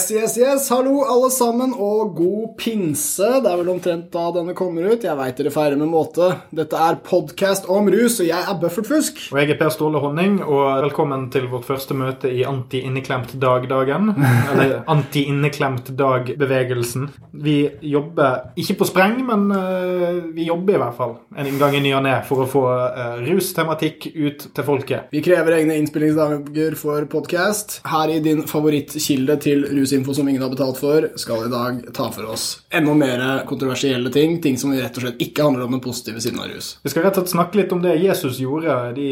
Yes, yes, yes. Hallo, alle sammen, og god pinse. Det er vel omtrent da denne kommer ut. Jeg veit dere feirer med måte. Dette er podkast om rus, og jeg er Buffert Fusk. Og jeg er Per Ståle Honning, og velkommen til vårt første møte i Anti-inneklemt dag-dagen. Eller Anti-inneklemt dag-bevegelsen. Vi jobber ikke på spreng, men uh, vi jobber i hvert fall en gang i ny og ne for å få uh, rustematikk ut til folket. Vi krever egne innspillingsdager for podkast. Her i din favorittkilde til rusinfo som ingen har betalt for, skal i dag ta for oss enda mer kontroversielle ting. Ting som rett og slett ikke handler om den positive siden av rus. Vi skal rett og slett snakke litt om det Jesus gjorde de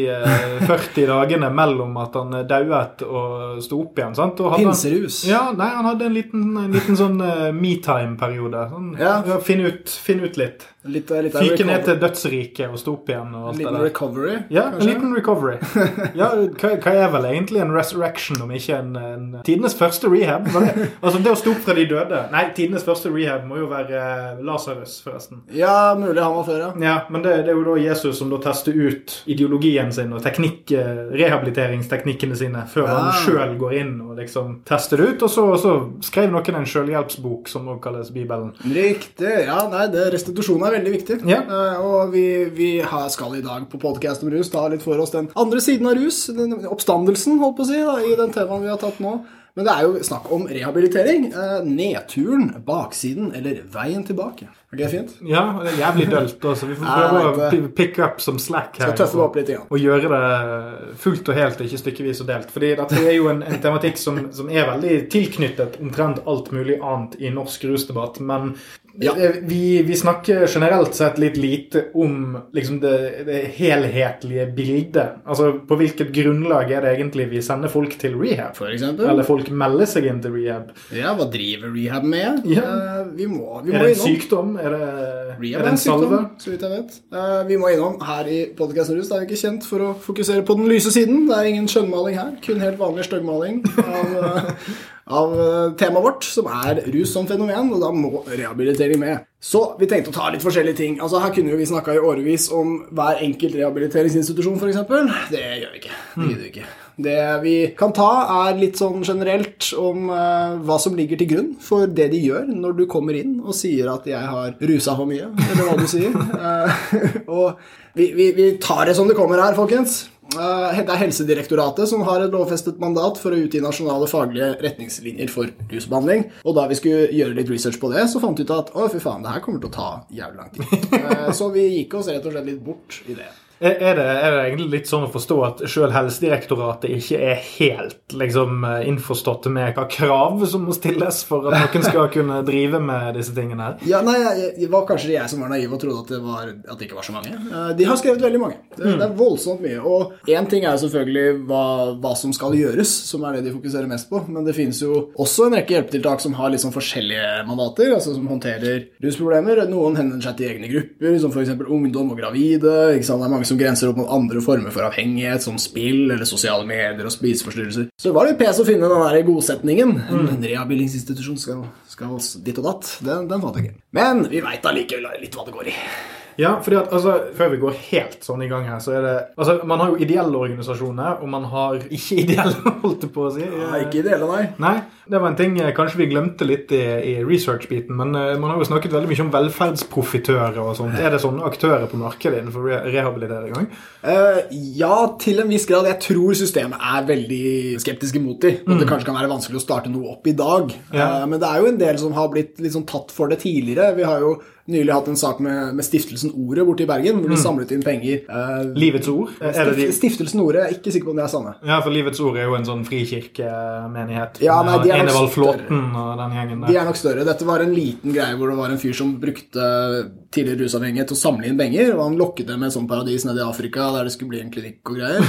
40 eh, dagene mellom at han dauet og sto opp igjen. sant? Pinserus. Ja, nei, han hadde en liten, en liten sånn uh, metime-periode. Sånn, ja. finne, ut, finn ut litt. Litt, litt Fyke ned til dødsriket og stå opp igjen. og alt En liten recovery? Ja, kanskje? en liten recovery. ja, hva, hva, er vel egentlig en resurrection om ikke en, en tidenes første rehab? Det, altså det å stå opp fra de døde Nei, tidenes første rehab må jo være uh, Lasarus, forresten. Ja, mulig han var før, ja. ja men det, det, er jo da Jesus som da tester ut ideologien sin og teknikk, eh, rehabiliteringsteknikkene sine før ja. han sjøl går inn og liksom tester det ut. Og så, og så skrev noen en sjølhjelpsbok som også kalles Bibelen. Riktig. Ja, nei, det er restitusjon er veldig viktig. Ja. Uh, og vi, vi, skal i dag på podkast om rus ta litt for oss den andre siden av rus. Den oppstandelsen, holdt på å si, da, i den temaen vi har tatt nå. Men det er jo snakk om rehabilitering. Uh, nedturen, baksiden eller veien tilbake. Er det fint? Ja, det er jævlig dølt. Også. Vi får prøve å pick up som slack her. Skal tøffe opp litt, igjen. Og gjøre det fullt og helt, ikke stykkevis og delt. Fordi dette er jo en, en tematikk som, som, er veldig tilknyttet omtrent alt mulig annet i norsk rusdebatt. Men ja. Vi, vi, snakker generelt sett litt lite om liksom det, det, helhetlige bildet. Altså På hvilket grunnlag er det egentlig vi sender folk til rehab? For eksempel? Eller folk melder seg inn til rehab? Ja, hva driver rehab med? Ja. Uh, vi må, vi er det en sykdom? Er det, rehab er det en salve? så vidt jeg vet. Uh, vi må innom her i Podkasten Rus. Er jo ikke kjent for å fokusere på den lyse siden. Det er ingen skjønnmaling her. Kun helt vanlig styggmaling av uh, av eh, temaet vårt, som er rus som fenomen, og da må rehabilitering med. Så vi tenkte å ta litt forskjellige ting. Altså Her kunne vi snakka i årevis om hver enkelt rehabiliteringsinstitusjon, f.eks. Det gjør vi ikke. Det gidder vi ikke. Det vi kan ta, er litt sånn generelt om uh, hva som ligger til grunn for det de gjør når du kommer inn og sier at 'jeg har rusa for mye', eller hva du sier. Uh, og vi, vi, vi tar det som det kommer her, folkens. Eh, det er Helsedirektoratet som har et lovfestet mandat for å utgi nasjonale faglige retningslinjer for rusbehandling. Og da vi skulle gjøre litt research på det, så fant vi ut at å, fy faen, det her kommer til å ta jævlig lang tid. Eh, så vi gikk oss rett og slett litt bort i det. Er det, er det, egentlig litt sånn å forstå at sjøl Helsedirektoratet ikke er helt liksom, innforstått med hva krav som må stilles for at noen skal kunne drive med disse tingene her? Ja, nei, Det var kanskje jeg som var naiv og trodde at det, var, at det ikke var så mange. Eh, de har skrevet veldig mange. Det, mm. det er voldsomt mye. Og én ting er selvfølgelig hva, hva, som skal gjøres, som er det de fokuserer mest på. Men det finnes jo også en rekke hjelpetiltak som har liksom forskjellige mandater, altså som håndterer rusproblemer. Noen henvender seg til egne grupper, som f.eks. ungdom og gravide. ikke sant? Det er mange som grenser opp mot andre former for avhengighet, som spill eller sosiale medier og spiseforstyrrelser. Så det var litt pes å finne den der godsetningen. Mm. En rehabiliteringsinstitusjon skal, skal ditt og datt. Den, den fant jeg ikke. Men vi veit allikevel litt hva det går i. Ja, fordi at altså, Før vi går helt sånn i gang her, så er det altså, Man har jo ideelle organisasjoner, og man har ikke ideelle, holdt jeg på å si. Nei, ikke ideelle, nei. Nei, Det var en ting eh, kanskje vi glemte litt i, i research-biten, men uh, man har jo snakket veldig mye om velferdsprofitører og sånt. Er det sånne aktører på markedet innenfor re rehabilitering òg? Uh, ja, til en viss grad. Jeg tror systemet er veldig skeptiske mot dem. Og mm. det kanskje kan være vanskelig å starte noe opp i dag. Ja. Uh, men det er jo en del som har blitt litt sånn tatt for det tidligere. Vi har jo nylig hatt en sak med, med Stiftelsen Ordet borte i Bergen, hvor de mm. samlet inn penger. Uh, Livets Ord? Stift, de... Stiftelsen Ordet, jeg er ikke sikker på om det er samme. Ja, for Livets Ord er jo en sånn frikirkemenighet. Ja, nei, de er Enevald Flåten og den gjengen der. De er nok større. Dette var en liten greie hvor det var en fyr som brukte tidligere rusavhengige til å samle inn penger, og han lokket dem med et sånt paradis nede i Afrika der det skulle bli en klinikk og greier.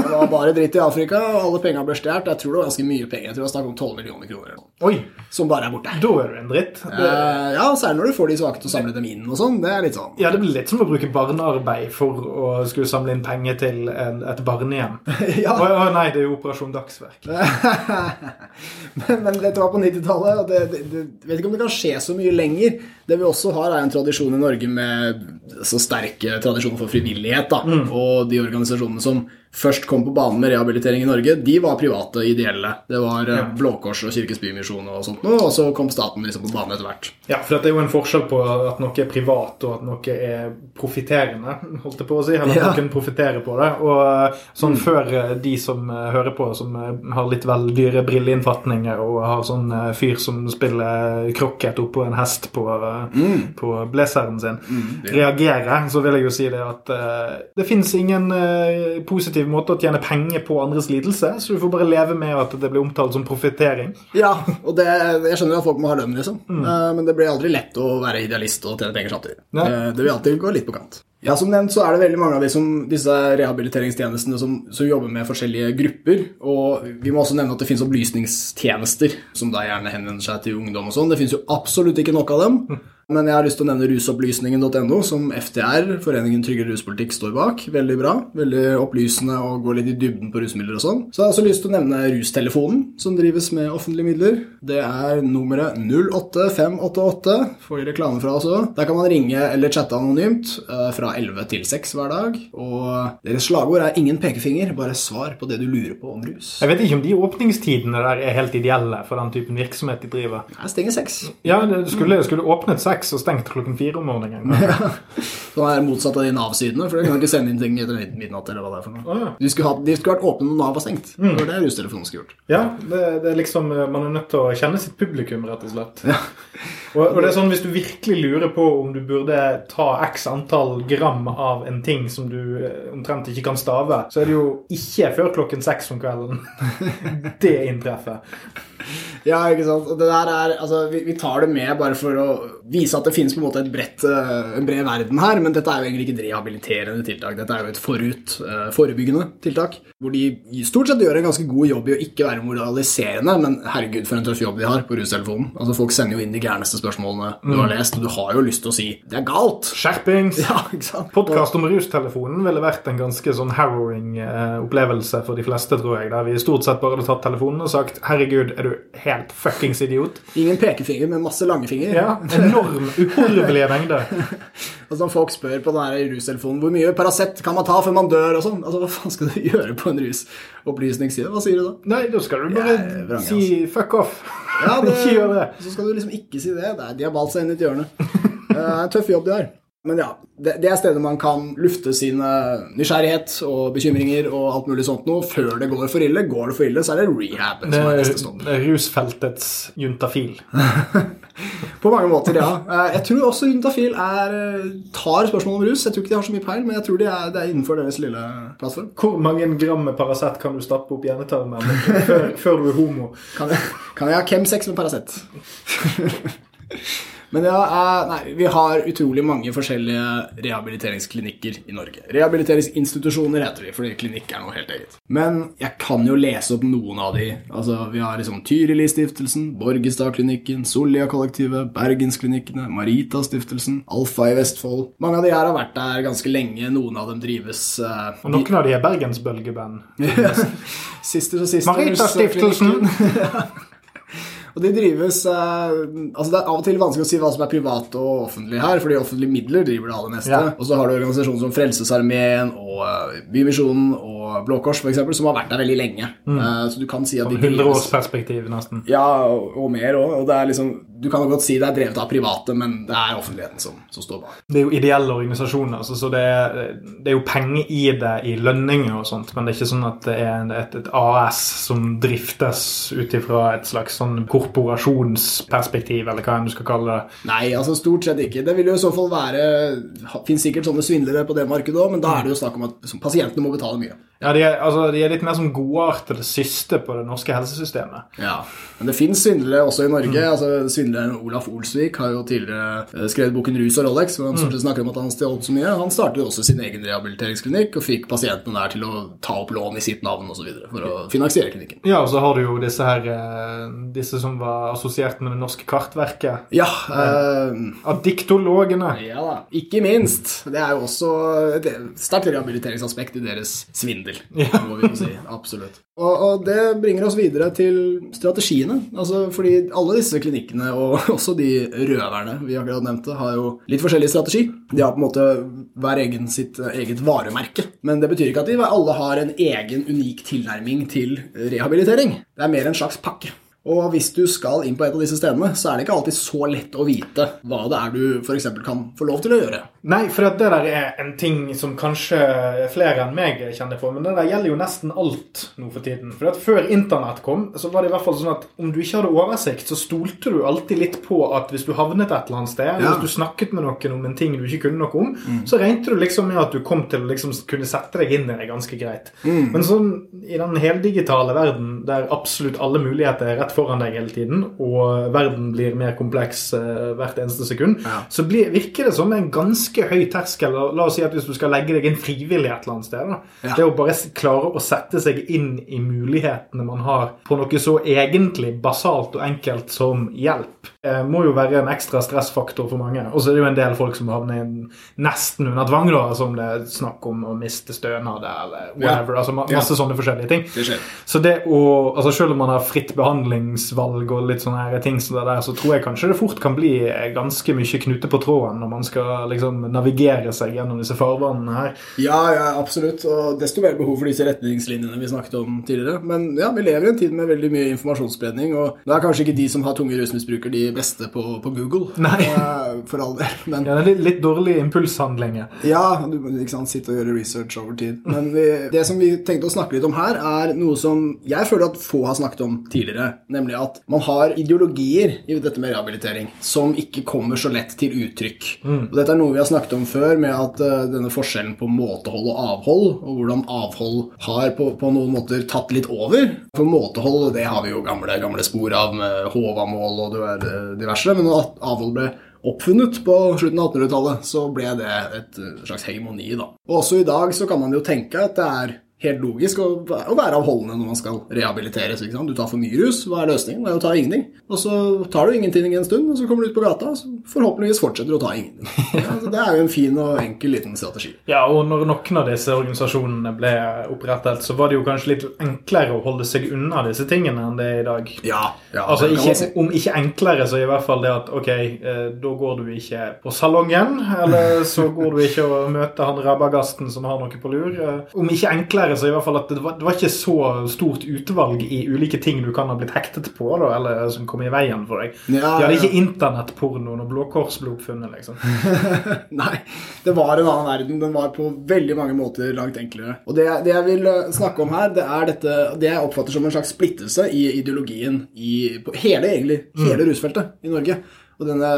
Det var bare dritt i Afrika, og alle pengene ble stjålet. Jeg tror det var ganske mye penger. Jeg tror det var snakk om 12 millioner kroner. Oi. Som bare er borte. Da er du en dritt. Uh, ja, særlig når du får de svake til å samle dem inn og sånn. Det er litt sånn Ja, det blir litt som å bruke barnearbeid for å skulle samle inn penger til en, et barnehjem. ja. Å, å, nei, det er jo Operasjon Dagsverk. men, men, dette var på 90-tallet, og det, det, det, vet ikke om det kan skje så mye lenger. Det vi også har, er en tradisjon i Norge med så sterke tradisjoner for frivillighet. da, mm. Og de organisasjonene som først kom på banen med rehabilitering i Norge, de var private, ideelle. Det var eh, Ja. Blå Kors og Kirkens Bymisjon og sånt noe, og så kom staten liksom på banen etter hvert. Ja, for det er jo en forskjell på at noe er privat, og at noe er profitterende, holdt jeg på å si. Eller at Ja. noen profitterer på det. Og sånn sånn før eh, de som eh, hører på, som eh, har litt vel dyre brilleinnfatninger og har sånn eh, fyr som spiller krokket oppå en hest på, mm. på blazeren sin, reagerer, så vil jeg jo si det at uh, det fins ingen uh, positiv måte å tjene penger på andres lidelse, så du får bare leve med at det blir omtalt som profittering. Ja, og det, jeg skjønner at folk må ha lønn, liksom. mm. Men det blir aldri lett å være idealist og tjene penger samtidig. Eh, Det vil alltid gå litt på kant. Ja, Som nevnt så er det veldig mange av de som, disse rehabiliteringstjenestene som, som jobber med forskjellige grupper. Og vi må også nevne at det fins opplysningstjenester som da gjerne henvender seg til ungdom og sånn. Det fins jo absolutt ikke nok av dem. Men jeg har lyst til å nevne rusopplysningen.no, som FTR, Foreningen tryggere ruspolitikk, står bak. Veldig bra. Veldig opplysende og går litt i dybden på rusmidler og sånn. Så jeg har også lyst til å nevne Rustelefonen, som drives med offentlige midler. Det er nummeret 08588. Får de reklame fra oss òg. Der kan man ringe eller chatte anonymt eh, fra 11 til 6 hver dag. Og deres slagord er 'ingen pekefinger, bare svar på det du lurer på om rus'. Jeg vet ikke om de åpningstidene der er helt ideelle for den typen virksomhet de driver. Jeg stenger 6. Ja, det skulle, skulle åpnet seks og stengt klokken fire om morgenen. Sånn er motsatt av de Nav-sidene, for de kan ikke sende inn ting etter midnatt. eller hva det er for noe. Ah, ja. De skulle, ha, de skulle vært åpne når Nav var stengt. Det var det Rustelefonen skulle gjort. Ja, det, det er liksom Man er nødt til å kjenne sitt publikum, rett og slett. Og, og det er sånn hvis du virkelig lurer på om du burde ta x antall gram av en ting som du eh, omtrent ikke kan stave, så er det jo ikke før klokken seks om kvelden det inntreffer. Ja, ikke sant. Og det der er, altså, vi, vi tar det med bare for å vise at det finnes på en måte et bredt, eh, en bred verden her, men dette er jo egentlig ikke et rehabiliterende tiltak. Dette er jo et forut, eh, forebyggende tiltak, hvor de stort sett gjør en ganske god jobb i å ikke være moraliserende, men herregud, for en tøff jobb de har på rustelefonen. Altså, folk sender jo inn de gærneste spørsmålene du har lest, og du har jo lyst til å si det er galt. Skjerpings! Ja, ikke sant? Podkast om rustelefonen ville vært en ganske sånn harrowing eh, opplevelse for de fleste, tror jeg. Der vi stort sett bare hadde tatt telefonen og sagt 'herregud, er du helt fuckings idiot'? Ingen pekefinger, men masse langefinger. Ja, Enorm, uhorvelige mengder. Altså folk spør på den her rustelefonen hvor mye Paracet kan man ta før man dør og sånn, altså hva faen skal du gjøre på en rusopplysningsside? Hva sier du da? Nei, da skal du bare ja, er vrang, si 'fuck off'. Ja, det, ikke gjør det. Så skal du liksom ikke si det. det de har balt seg inn i et hjørne. Det er en tøff jobb de har. Men ja, det, det er stedet man kan lufte sin nysgjerrighet og bekymringer og alt mulig sånt noe før det går for ille. Går det for ille, så er det rehab som er. Det er rusfeltets juntafil. På mange måter, ja. Eh, Jeg tror også Juntafil er, eh, tar spørsmål om rus. Jeg tror ikke de har så mye peil, men jeg tror de er, det er innenfor deres lille plattform. Hvor mange gram med Paracet kan du stappe opp hjernetarmen før, før du er homo? Kan jeg, kan jeg ha Chem6 med Paracet? Men ja, eh, nei, vi har utrolig mange forskjellige rehabiliteringsklinikker i Norge. Rehabiliteringsinstitusjoner heter de, fordi klinikk er noe helt eget. Men jeg kan jo lese opp noen av de. Altså, Vi har liksom Tyrili-stiftelsen, Borgestadklinikken, Sollia-kollektivet, Bergensklinikkene, Maritastiftelsen, Alfa i Vestfold. Mange av de her har vært der ganske lenge. Noen av dem drives uh, Og noen av de er bergensbølgeband. Sisters og Sisters. Maritastiftelsen. Og de drives eh, altså Det er av og til vanskelig å si hva som er privat og offentlig her, fordi offentlige midler driver det aller meste. Ja. Og så har du organisasjoner som Frelsesarmeen og eh, Bymisjonen og Blå Kors, eksempel, som har vært der veldig lenge. Eh, så du kan si at de drives 100-årsperspektiv, nesten. Ja, og, og mer òg. Og det er liksom Du kan jo godt si det er drevet av private, men det er offentligheten som, som står bak. Det er jo ideelle organisasjoner, altså, så det er, det er jo penger i det i lønninger og sånt, men det er ikke sånn at det er et, et AS som driftes ut ifra et slags sånn korporasjonsperspektiv, eller hva enn du skal kalle det. Nei, altså stort sett ikke. Det vil jo i så fall være Fins sikkert sånne svindlere på det markedet òg, men da er det jo snakk om at pasientene må betale mye. Ja, de er, altså, de er litt mer som godartede siste på det norske helsesystemet. Ja, Men det fins svindlere også i Norge. altså Svindleren Olaf Olsvik har jo tidligere eh, skrevet boken 'Rus og Rolex', hvor han mm. snakker om at han stjal så mye. Han startet også sin egen rehabiliteringsklinikk og fikk pasientene der til å ta opp lån i sitt navn osv. for å finansiere klinikken. Ja, og så har du jo disse her eh, Disse som var assosiert med Det norske kartverket. Ja, eh, Addiktologene. ja da. Ikke minst. Det er jo også et sterkt rehabiliteringsaspekt i deres svindel. må vi si. Absolutt. Og, og, det bringer oss videre til strategiene. Altså, fordi alle disse klinikkene, og også de røverne vi akkurat nevnte, har jo litt forskjellig strategi. De har på en måte hver egen sitt eget varemerke. Men det betyr ikke at de alle har en egen, unik tilnærming til rehabilitering. Det er mer en slags pakke. Og hvis du skal inn på et av disse stedene, så er det ikke alltid så lett å vite hva det er du f.eks. kan få lov til å gjøre. Nei, for det der er en ting som kanskje flere enn meg kjenner for, men det der gjelder jo nesten alt nå for tiden. For at Før internett kom, så var det i hvert fall sånn at om du ikke hadde oversikt, så stolte du alltid litt på at hvis du havnet et eller annet sted, ja. hvis du snakket med noen om en ting du ikke kunne noe om, mm. så regnet du liksom med at du kom til å liksom kunne sette deg inn i det ganske greit. Mm. Men sånn i den heldigitale verden, der absolutt alle muligheter er rett foran deg hele tiden, og verden blir mer kompleks uh, hvert eneste sekund, ja. så blir, virker det som en ganske høy terskel. La oss si at hvis du skal legge deg inn frivillig et eller annet sted, ja. det å bare klare å sette seg inn i mulighetene man har på noe så egentlig basalt og enkelt som hjelp, uh, må jo være en ekstra stressfaktor for mange. Og så er det jo en del folk som havner nesten under tvang, da, som det er snakk om å miste stønad eller whatever. Ja. Altså masse sånne forskjellige ting. Det så det å, altså Selv om man har fritt behandlingsvalg og litt sånne her ting som det der, så tror jeg kanskje det fort kan bli ganske mye knute på tråden når man skal liksom navigere seg gjennom disse farvannene her. Ja, ja, absolutt. Og desto mer behov for disse retningslinjene vi snakket om tidligere. Men ja, vi lever i en tid med veldig mye informasjonsspredning, og det er kanskje ikke de som har tunge rusmisbrukere, de beste på, på Google. Nei. For all del. Men, ja, det er litt, dårlig impulshandlinger. Ja, du må ikke sant, sitte og gjøre research over tid. Men vi, det som vi tenkte å snakke litt om her, er noe som jeg føler at få har snakket om tidligere nemlig at man har ideologier i dette med rehabilitering som ikke kommer så lett til uttrykk. Mm. Og Dette er noe vi har snakket om før, med at uh, denne forskjellen på måtehold og avhold, og hvordan avhold har på, på, noen måter tatt litt over. For måtehold det har vi jo gamle, gamle spor av med Håvamål og du eh, diverse, men når avhold ble oppfunnet på slutten av 1800-tallet, så ble det et eh, slags hegemoni. da. Og også i dag så kan man jo tenke at det er helt logisk å, å være avholdende når man skal rehabiliteres. Du tar for mye rus, hva er løsningen? Det er å ta ingenting. Og så tar du ingenting en stund, og så kommer du ut på gata, og så forhåpentligvis fortsetter du å ta ingenting. Ja, det er jo en fin og enkel liten strategi. Ja, og når noen av disse organisasjonene ble opprettet, så var det jo kanskje litt enklere å holde seg unna disse tingene enn det er i dag. Ja, ja altså, ikke, Om ikke enklere, så i hvert fall det at ok, eh, da går du ikke på salongen, eller så går du ikke og møter han rabagasten som har noe på lur. Eh, om ikke enklere så i hvert fall at det var, det var, ikke så stort utvalg i ulike ting du kan ha blitt hektet på, da, eller som kom i veien for deg. Ja, De hadde ja. ikke internettporno når Blå Kors ble oppfunnet, liksom. Nei, det var en annen verden. Den var på veldig mange måter langt enklere. Og det, det jeg vil eh, snakke om her, det er dette, det jeg oppfatter som en slags splittelse i ideologien i på hele, egentlig, hele mm. rusfeltet i Norge. Og denne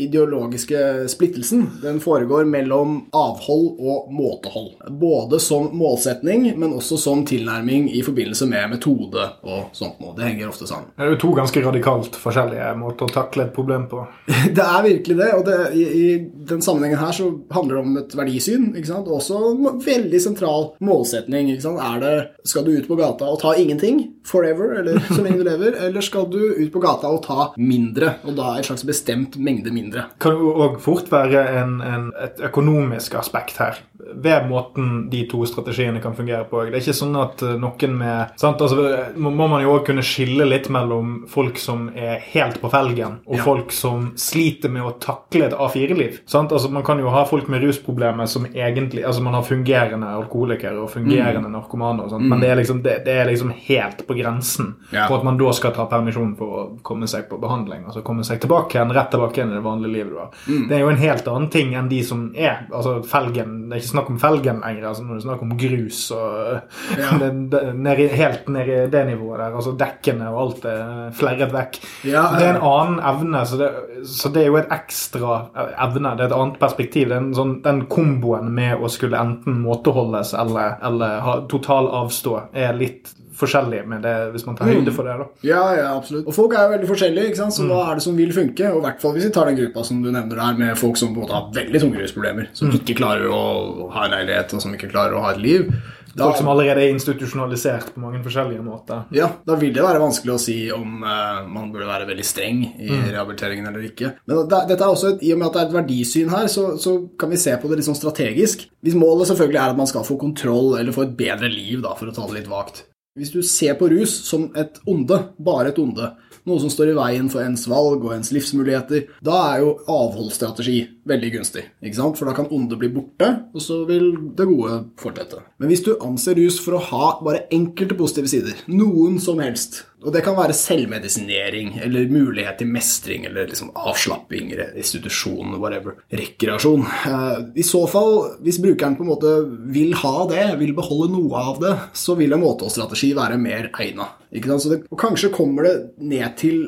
ideologiske splittelsen den foregår mellom avhold og måtehold. Både som målsetning, men også som tilnærming i forbindelse med metode og sånt noe. Det henger ofte sammen. Det er jo to ganske radikalt forskjellige måter å takle et problem på. det er virkelig det, og det, i, i, den sammenhengen her så handler det om et verdisyn, ikke sant? også en veldig sentral målsetning. Ikke sant? Er det, skal du ut på gata og ta ingenting forever, eller så lenge du lever, eller skal du ut på gata og ta mindre, og da et slags bestemt bestemt mengde mindre. Kan òg fort være en, en, et økonomisk aspekt her ved måten de to strategiene kan fungere på. Det er ikke sånn at eh, noen med sant? Altså, Må man jo òg kunne skille litt mellom folk som er helt på felgen, og ja. folk som sliter med å takle et A4-liv. Altså, man kan jo ha folk med rusproblemer som egentlig Altså man har fungerende alkoholikere og fungerende mm. narkomane, og sånt, mm. men det er, liksom, det, det er, liksom, helt på grensen ja. for at man da skal ta permisjon for å komme seg på behandling. Altså komme seg tilbake igjen, rett tilbake igjen i det vanlige livet du har. Mm. Det er jo en helt annen ting enn de som er altså felgen. det er ikke snakk om felgen lenger. altså det er snakk om grus og ja. det, det, ned, helt ned i det nivået der. altså Dekkene og alt er flerret vekk. Ja, det er en annen evne, så det, så det, er jo et ekstra evne. Det er et annet perspektiv. det er sånn, Den komboen med å skulle enten måteholdes eller, eller ha total avstå er litt forskjellig med det, hvis man tar mm. høyde for det. da. Ja, ja, absolutt. Og folk er jo veldig forskjellige, ikke sant? så mm. hva er det som vil funke? Og i hvert fall hvis vi tar den gruppa som du nevner der, med folk som på en måte har veldig tunge rusproblemer, som mm. ikke klarer å ha en leilighet, og som ikke klarer å ha et liv Da- Folk som allerede er institusjonalisert på mange forskjellige måter. Ja, da vil det være vanskelig å si om uh, man burde være veldig streng i rehabiliteringen eller ikke. Men da, dette er også et, I og med at det er et verdisyn her, så, så kan vi se på det litt sånn strategisk. Hvis målet selvfølgelig er at man skal få kontroll eller få et bedre liv, da, for å ta det litt vagt. Hvis du ser på rus som et onde, bare et onde, noe som står i veien for ens valg og ens livsmuligheter, da er jo avholdsstrategi veldig gunstig. ikke sant? For da kan ondet bli borte, og så vil det gode fortsette. Men hvis du anser rus for å ha bare enkelte positive sider, noen som helst, og det kan være selvmedisinering eller mulighet til mestring eller liksom avslapping, restitusjon, whatever, rekreasjon. Eh, I så fall, hvis brukeren på en måte vil ha det, vil beholde noe av det, så vil en måteholdsstrategi være mer egnet. Ikke sant? Så det, og kanskje kommer det ned til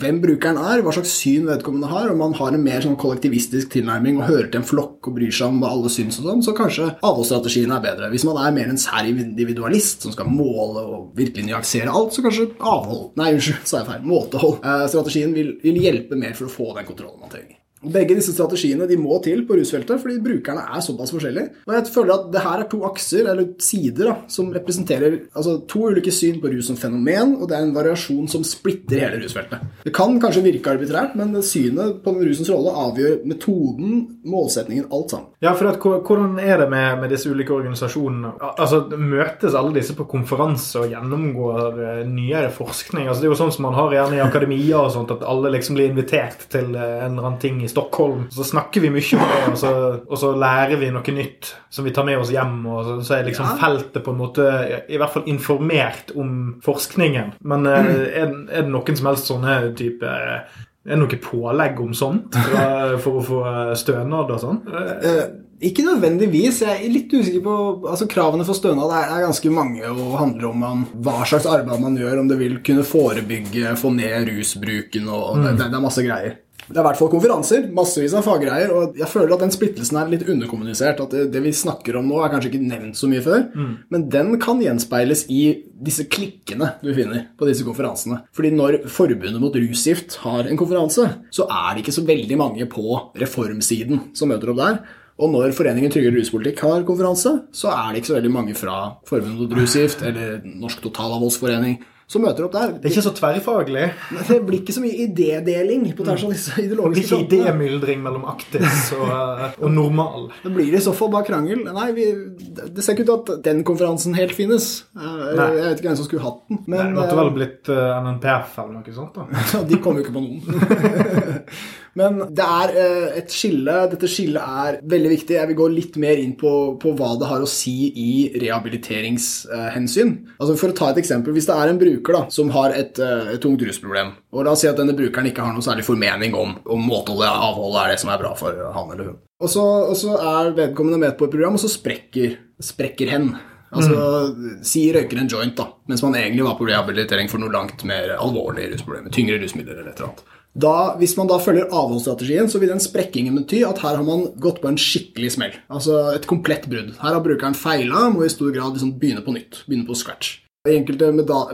hvem brukeren er, hva slags syn vedkommende har, om man har en mer sånn kollektivistisk tilnærming og hører til en flokk og bryr seg om hva alle syns og sånn, så kanskje avholdsstrategien er bedre. Hvis man er mer en sær individualist som skal måle og virkelig nyansere alt, så kanskje avhold Nei, unnskyld, sa jeg feil. Måtehold. Eh, strategien vil, vil hjelpe mer for å få den kontrollen man trenger. Begge disse strategiene de må til på rusfeltet fordi brukerne er såpass forskjellige. Og jeg føler at det her er to akser, eller sider, da, som representerer altså, to ulike syn på rus som fenomen, og det er en variasjon som splitter hele rusfeltet. Det kan kanskje virke arbitrært, men synet på rusens rolle avgjør metoden, målsetningen, alt sammen. Ja, for at, Hvordan er det med, med disse ulike organisasjonene? Altså, Møtes alle disse på konferanse og gjennomgår eh, nyere forskning? Altså, Det er jo sånn som man har gjerne i akademia, og sånt, at alle liksom blir invitert til eh, en eller annen ting i Stockholm. Så snakker vi mye om det, og så, og så lærer vi noe nytt som vi tar med oss hjem. og Så, så er liksom Ja. feltet på en måte i hvert fall informert om forskningen. Men eh, er, er det noen som helst sånne type er det noe pålegg om sånt for, for å få eh, stønad og sånn? Eh, Eh, ikke nødvendigvis. Jeg er litt usikker på altså Kravene for stønad er, er ganske mange og handler om man, hva slags arbeid man gjør, om det vil kunne forebygge, få ned rusbruken og, det, det, det er masse greier. Det er i hvert fall konferanser, massevis av faggreier, og jeg føler at den splittelsen er litt underkommunisert. At det, det vi snakker om nå, er kanskje ikke nevnt så mye før, men den kan gjenspeiles i disse klikkene du finner på disse konferansene. Fordi når Forbundet mot rusgift har en konferanse, så er det ikke så veldig mange på reformsiden som møter opp der. Og når Foreningen tryggere ruspolitikk har konferanse, så er det ikke så veldig mange fra Forbundet mot rusgift eller Norsk Totalavholdsforening som møter opp der. Det er ikke så tverrfaglig. Det blir ikke så mye idédeling på tvers av disse Det blir ikke idémyldring mellom aktis og, eh, og normal. Det blir det i så fall bare krangel. Nei, vi, det ser ikke ut til at den konferansen helt finnes. Eh, Nei. Jeg vet ikke hvem som skulle hatt den. Det Men måtte eh, vel blitt eh, NNPF eller noe sånt. da. De kom jo ikke på noen. Men det er eh, et skille. Dette skillet er veldig viktig. Jeg vil gå litt mer inn på, på hva det har å si i rehabiliteringshensyn. Altså For å ta et eksempel. Hvis det er en bruker da, som har et, eh, et tungt rusproblem, og la oss si at denne brukeren ikke har noe særlig formening om om måteholdet avholdet er det som er bra for han eller hun. Og så, og så er vedkommende med på et program, og så sprekker, sprekker hen. Altså, Si røyker en joint, da, mens man egentlig var på rehabilitering for noe langt mer alvorlig rusproblemer. Tyngre rusmidler eller et eller annet. Da, hvis man da følger avholdsstrategien, så vil den sprekkingen bety at her har man gått på en skikkelig smell. Altså et komplett brudd. Her har brukeren feila, må i stor grad liksom begynne på nytt. Begynne på scratch. I enkelte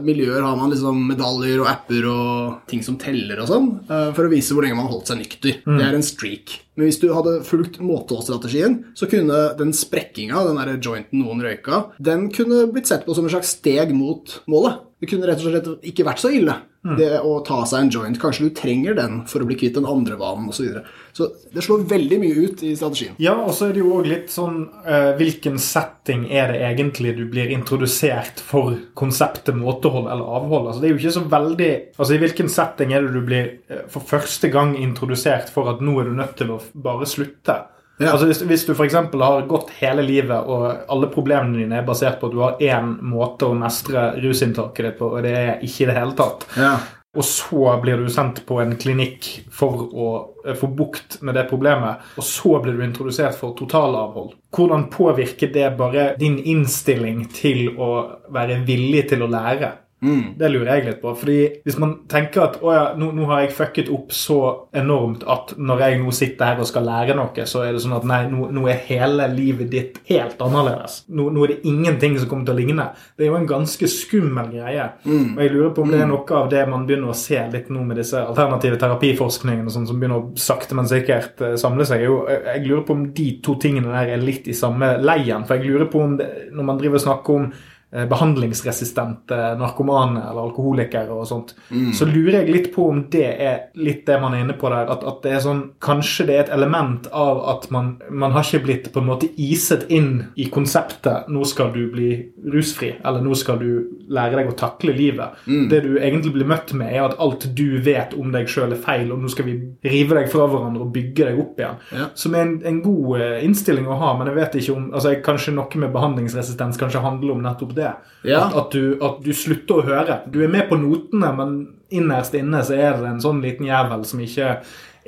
miljøer har man liksom medaljer og apper og ting som teller og sånn, eh, for å vise hvor lenge man har holdt seg nykter. Det er en streak. Men hvis du hadde fulgt måteholdsstrategien, så kunne den sprekkinga, den der jointen noen røyka, den kunne blitt sett på som et slags steg mot målet. Det kunne rett og slett ikke vært så ille, det å ta seg en joint. Kanskje du trenger den for å bli kvitt den andre vanen osv. Så, videre. så det slår veldig mye ut i strategien. Ja, og så er det jo òg litt sånn uh, Hvilken setting er det egentlig du blir introdusert for konseptet måtehold eller avhold? Altså, det er jo ikke så veldig Altså, I hvilken setting er det du blir uh, for første gang introdusert for at nå er du nødt til å bare slutte? Ja. Altså hvis, hvis du f.eks. har gått hele livet, og alle problemene dine er basert på at du har én måte å mestre rusinntaket ditt på, og det er ikke i det hele tatt, Ja. og så blir du sendt på en klinikk for å eh, få bukt med det problemet, og så blir du introdusert for totalavhold. Hvordan påvirker det bare din innstilling til å være villig til å lære? Mm. Det lurer jeg litt på. fordi hvis man tenker at å ja, nå, nå har jeg fucket opp så enormt at når jeg nå sitter her og skal lære noe, så er det sånn at nei, nå, nå er hele livet ditt helt annerledes. Nå, nå er det ingenting som kommer til å ligne. Det er jo en ganske skummel greie. Mm. Og jeg lurer på om det er noe av det man begynner å se litt nå med disse alternative terapiforskningene sånn, som begynner å sakte, men sikkert eh, samle seg. Jo, jeg, jeg lurer på om de to tingene der er litt i samme leien. For jeg lurer på om det, når man driver og snakker om eh, behandlingsresistente narkomane eller alkoholikere og sånt, så lurer jeg litt på om det er litt det man er inne på der. At, at det er sånn Kanskje det er et element av at man, man har ikke blitt på en måte iset inn i konseptet 'nå skal du bli rusfri', eller 'nå skal du lære deg å takle livet'. Det du egentlig blir møtt med, er at alt du vet om deg sjøl, er feil, og nå skal vi rive deg fra hverandre og bygge deg opp igjen. Ja. Som er en, en god eh, innstilling å ha, men jeg vet ikke om altså Kanskje noe med behandlingsresistens kanskje handler om nettopp det. Ja. At, at, du, at du slutter å høre. Du er med på notene, men innerst inne så er det en sånn liten jævel som ikke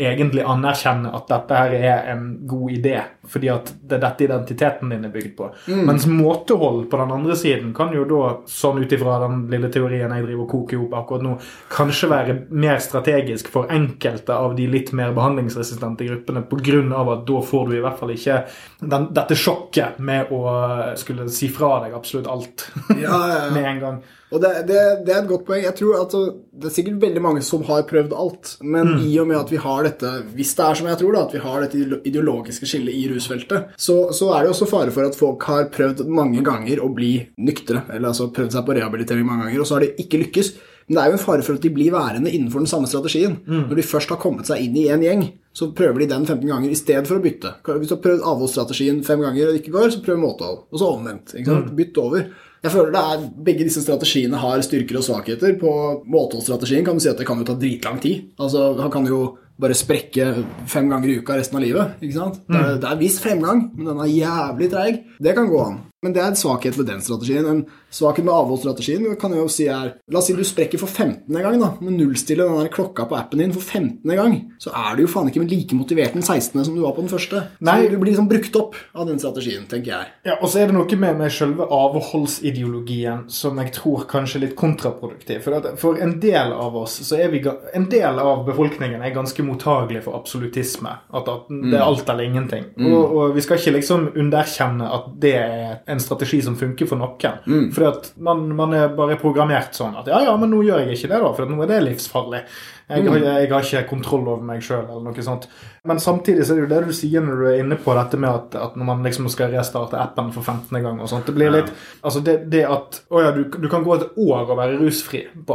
egentlig anerkjenner at dette her er en god idé, fordi at det er dette identiteten din er bygd på. Mens måtehold på den andre siden kan jo da, sånn ut ifra den lille teorien jeg driver og koker opp akkurat nå, kanskje være mer strategisk for enkelte av de litt mer behandlingsresistente gruppene, av at da får du i hvert fall ikke den, dette sjokket med å skulle si fra deg absolutt alt Ja, ja, ja. med en gang. Og det, det, det er et godt poeng. Jeg tror at Det er sikkert veldig mange som har prøvd alt, men i og med at vi har dette hvis det er som jeg tror da, at vi har dette ideologiske skillet i rusfeltet, så, så er det også fare for at folk har prøvd mange ganger å bli nyktre, eller altså prøvd seg på rehabilitering mange ganger, og så har de ikke lykkes. Men det er jo en fare for at de blir værende innenfor den samme strategien. Når de først har kommet seg inn i en gjeng, så prøver de den 15 ganger i stedet for å bytte. Hvis du har prøvd avholdsstrategien fem ganger og det ikke går, så prøv måtehold. Og så omvendt. ikke sant? Bytt over. Jeg føler det er, Begge disse strategiene har styrker og svakheter. På måteholdsstrategien kan du si at det kan jo ta dritlang tid. Altså, Han kan jo bare sprekke fem ganger i uka resten av livet. ikke sant? Det er, det er viss fremgang, men den er jævlig treig. Det kan gå an. Men det er en svakhet ved den strategien. En svakhet med avholdsstrategien kan jeg jo si er La oss si du sprekker for 15. gang, da. Med nullstille den der klokka på appen din for 15. gang, så er du jo faen ikke like motivert den 16. som du var på den første. Nei. Så du blir liksom brukt opp av den strategien, tenker jeg. Ja, Og så er det noe med, med selve avholdsideologien som jeg tror kanskje er litt kontraproduktiv. For, at, for en del av oss, så er vi En del av befolkningen er ganske mottagelig for absolutisme. At, at det er alt eller ingenting. Og, og vi skal ikke liksom underkjenne at det er en strategi som funker for noen. Fordi at man, man er bare programmert sånn at ja, ja, men nå gjør jeg ikke det, da, for nå er det livsfarlig. Jeg, har- jeg har ikke kontroll over meg sjøl, eller noe sånt. Men samtidig så er det jo det du sier når du er inne på dette med at, at når man liksom skal restarte appen for 15. gang og sånt. Det blir litt Altså det, det at Å ja, du, du kan gå et år og være rusfri på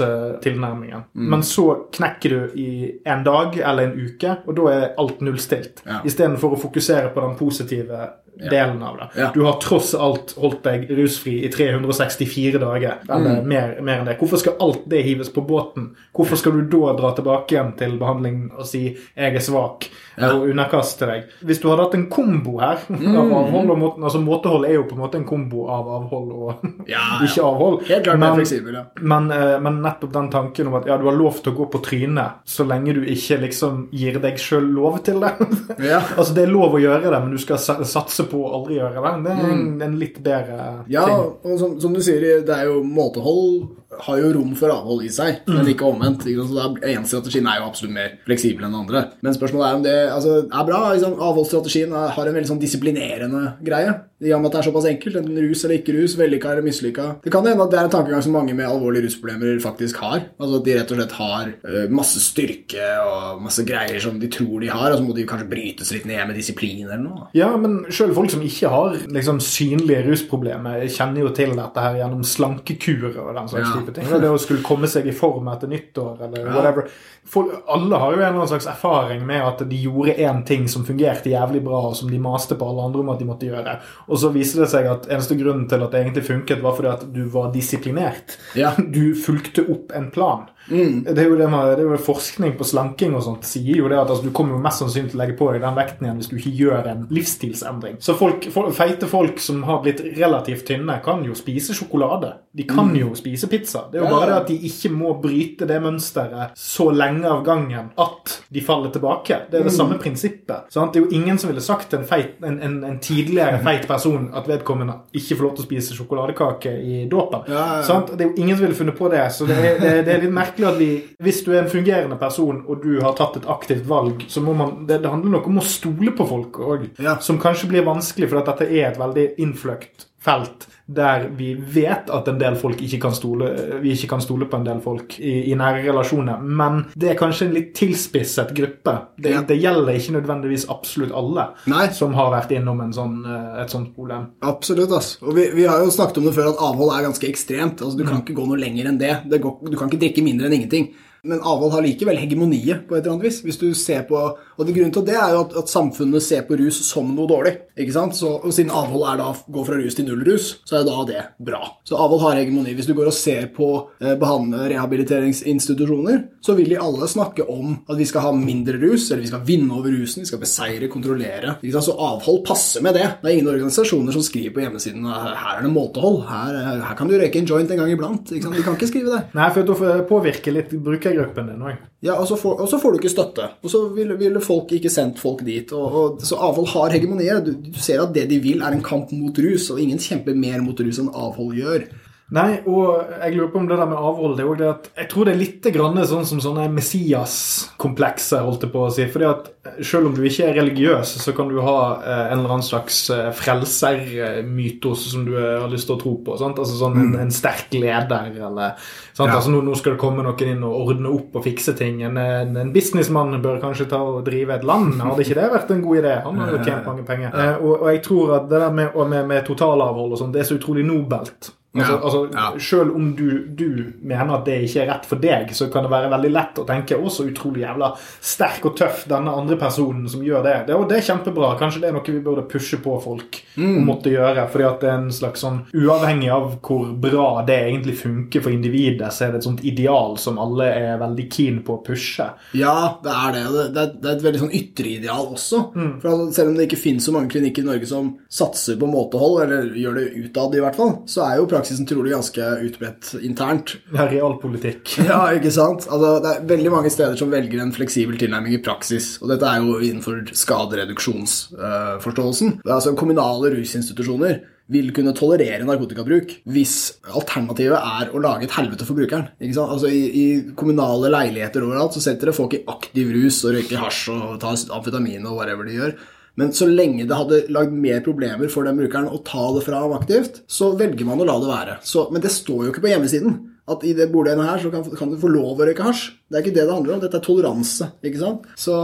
avholdstilnærmingen, men så knekker du i en dag eller en uke, og da er alt nullstilt. Ja. Istedenfor å fokusere på den positive delen av det. Ja. Du har tross alt holdt deg rusfri i 364 dager, eller Mm. mer, mer enn det. Hvorfor skal alt det hives på båten? Hvorfor skal du da dra tilbake igjen til behandling og si 'jeg er svak' Ja. Mm. og underkaste deg? Hvis du hadde hatt en kombo her av avhold og måten, altså Måtehold er jo på en måte en kombo av avhold og Ja, ikke avhold. Helt klart Men- fleksibel, ja. men, eh, men nettopp den tanken om at ja, du har lov til å gå på trynet så lenge du ikke liksom gir deg sjøl lov til det. Ja. altså Det er lov å gjøre det, men du skal satse på å aldri gjøre det. Det er en, en litt bedre Ja, ting. og som, som du sier, det er jo måtehold har jo rom for avhold i seg, Mm. men ikke omvendt. Ikke? Så da er- ene strategien er jo absolutt mer fleksibel enn den andre. Men spørsmålet er om det altså, er bra. Liksom, avholdsstrategien har en veldig sånn disiplinerende greie. I og med at det er såpass enkelt. Enten rus eller ikke rus, vellykka eller mislykka. Det kan hende at det er en tankegang som mange med alvorlige rusproblemer faktisk har. Altså at de rett og slett har uh, masse styrke og masse greier som de tror de har, og så må de kanskje brytes litt ned med disiplin eller noe. Ja, men selv folk som ikke har liksom, synlige rusproblemer, kjenner jo til dette her gjennom slankekurer og den slags Ja. Type ting. Det å skulle komme seg i form etter nyttår eller whatever. Folk, alle har jo en eller annen slags erfaring med at de gjorde én ting som fungerte jævlig bra, og som de maste på alle andre om at de måtte gjøre. Og så viser det seg at eneste grunnen til at det egentlig funket, var fordi at du var disiplinert. Ja. Du fulgte opp en plan. Det, er det, med, det er jo forskning på slanking og sånt sier jo det at altså, du kommer jo mest sannsynlig til å legge på deg den vekten igjen hvis du ikke gjør en livsstilsendring. Så folk, folk, feite folk som har blitt relativt tynne, kan jo spise sjokolade. De kan jo spise pizza. Grenser. Det er jo bare det at de ikke må bryte det mønsteret så lenge av gangen at de faller tilbake. Det er det samme prinsippet. Sant? Det er jo ingen som ville sagt til en, feit, en, en, en tidligere feit person at vedkommende ikke får lov til å spise sjokoladekake i dåpen. Ja, ja. Det er jo ingen som ville funnet på det. Så det er, det, det er litt merkelig at vi Hvis du er en fungerende person, og du har tatt et aktivt valg, så må man Det, det handler nok om å stole på folk òg. Ja. Som kanskje blir vanskelig, fordi dette er et veldig innfløkt felt der vi vet at en del folk ikke kan stole Vi ikke kan stole på en del folk i, i nære relasjoner. Men det er kanskje en litt tilspisset gruppe. Det, Ja. det gjelder ikke nødvendigvis absolutt alle Nei. som har vært innom en sånn, eh, et sånt problem. Absolutt. ass. Og vi, vi har jo snakket om det før at avhold er ganske ekstremt. Altså, Du Mm. kan ikke gå noe lenger enn det. det går, du kan ikke drikke mindre enn ingenting. Men avhold har likevel hegemoniet på et eller annet vis. Hvis du ser på, og Grunnen til det er jo at, at samfunnet ser på rus som noe dårlig. ikke sant? Så, og Siden avhold er da gå fra rus til null rus, så er da det bra. Så avhold har hegemoni. Hvis du går og ser på eh, behandle- rehabiliteringsinstitusjoner, så vil de alle snakke om at vi skal ha mindre rus, eller vi skal vinne over rusen, vi skal beseire, kontrollere. Ikke sant? Så avhold passer med det. Det er ingen organisasjoner som skriver på hjemmesiden her er det måtehold, her, her kan du røyke en joint en gang iblant. Ikke sant? De kan ikke skrive det. Nei, for å påvirke litt påvirke brukergruppen din òg. Ja, og så, får, og så får du ikke støtte. Og så ville, vil folk ikke sendt folk dit. Og, og, så avhold har hegemoniet. Du, du ser at det de vil, er en kamp mot rus, og ingen kjemper mer mot rus enn avhold gjør. Nei, og jeg lurer på om det der med avhold det er det at Jeg tror det er litt grann sånn som sånne Messias-komplekser, holdt jeg på å si. fordi at selv om du ikke er religiøs, så kan du ha eh, en eller annen slags eh, frelsermytos som du eh, har lyst til å tro på. Sant? Altså sånn en, en sterk leder, eller? Ja. Altså, nå, nå skal det komme noen inn og ordne opp og fikse ting. En, en, en businessmann bør kanskje ta og drive et land. Hadde ikke det vært en god idé? Han har jo tjent mange penger. Eh, og, og jeg tror at det der med, med, med totalavhold og sånn, det er så utrolig nobelt. Altså, Ja, altså, ja. Selv om du, du mener at det ikke er rett for deg, så kan det være veldig lett å tenke å, så utrolig jævla sterk og tøff denne andre personen som gjør det. Det, og det er kjempebra. Kanskje det er noe vi burde pushe på folk Mm. måtte gjøre. fordi at det er en slags sånn Uavhengig av hvor bra det egentlig funker for individet, så er det et sånt ideal som alle er veldig keen på å pushe. Ja, det er det. Det, er, det er et veldig sånn ytre ideal også. Mm. For altså, Selv om det ikke finnes så mange klinikker i Norge som satser på måtehold, eller gjør det utad i hvert fall, så er jo praksisen trolig ganske utbredt internt. Det er realpolitikk. Ja, ikke sant? Altså, det er veldig mange steder som velger en fleksibel tilnærming i praksis. Og dette er jo innenfor skadereduksjonsforståelsen. Er altså Kommunale rusinstitusjoner vil kunne tolerere narkotikabruk hvis alternativet er å lage et helvete for brukeren. Ikke sant? Altså I, i kommunale leiligheter overalt så setter det folk i aktiv rus og røyker hasj og tar amfetamin og whatever de gjør. Men så lenge det hadde lagd mer problemer for den brukeren å ta det fra ham aktivt, så velger man å la det være. Så, men det står jo ikke på hjemmesiden at i det bordenden her så kan, kan du få lov å røyke hasj. Det er ikke det det handler om. Dette er toleranse. ikke sant? Så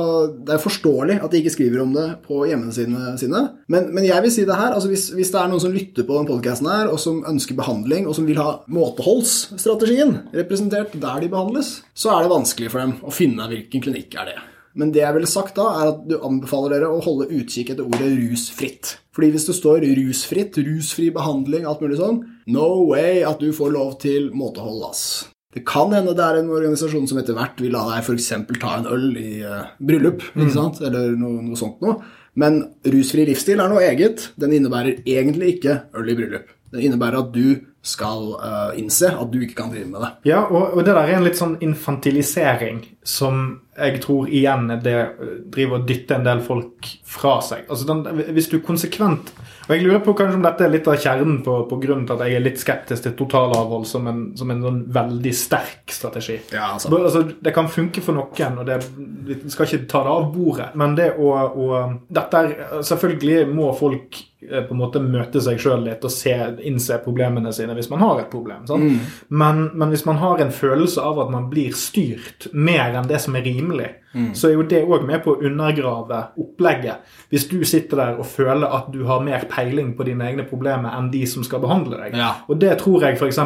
det er forståelig at de ikke skriver om det på hjemmesidene sine. Men, men jeg vil si det her, altså hvis, hvis det er noen som lytter på den podcasten her, og som ønsker behandling, og som vil ha måteholdsstrategien representert der de behandles, så er det vanskelig for dem å finne hvilken klinikk er det. Men det jeg ville sagt da, er at du anbefaler dere å holde utkikk etter ordet rusfritt. Fordi hvis det står rusfritt, rusfri behandling, alt mulig sånn, no way at du får lov til måtehold, ass. Det kan hende det er en organisasjon som etter hvert vil la deg f.eks. ta en øl i uh, bryllup, ikke sant? eller noe, noe sånt noe. Men rusfri livsstil er noe eget. Den innebærer egentlig ikke øl i bryllup. Den innebærer at du skal uh, innse at du ikke kan drive med det. Ja, og, og det der er en litt sånn infantilisering som jeg tror igjen det driver og dytter en del folk fra seg. Altså den, Hvis du konsekvent Og jeg lurer på kanskje om dette er litt av kjernen på, på grunnen til at jeg er litt skeptisk til totalavhold som en, som en sånn veldig sterk strategi. Ja, altså. Altså, det kan funke for noen, og det, vi skal ikke ta det av bordet. Men det å, å dette er, Selvfølgelig må folk eh, på en måte møte seg sjøl litt og se, innse problemene sine hvis man har et problem. Sant? Men, men hvis man har en følelse av at man blir styrt mer enn det som er rimelig, rimelig så er jo det òg med på å undergrave opplegget. Hvis du sitter der og føler at du har mer peiling på dine egne problemer enn de som skal behandle deg. Ja. Og det tror jeg f.eks.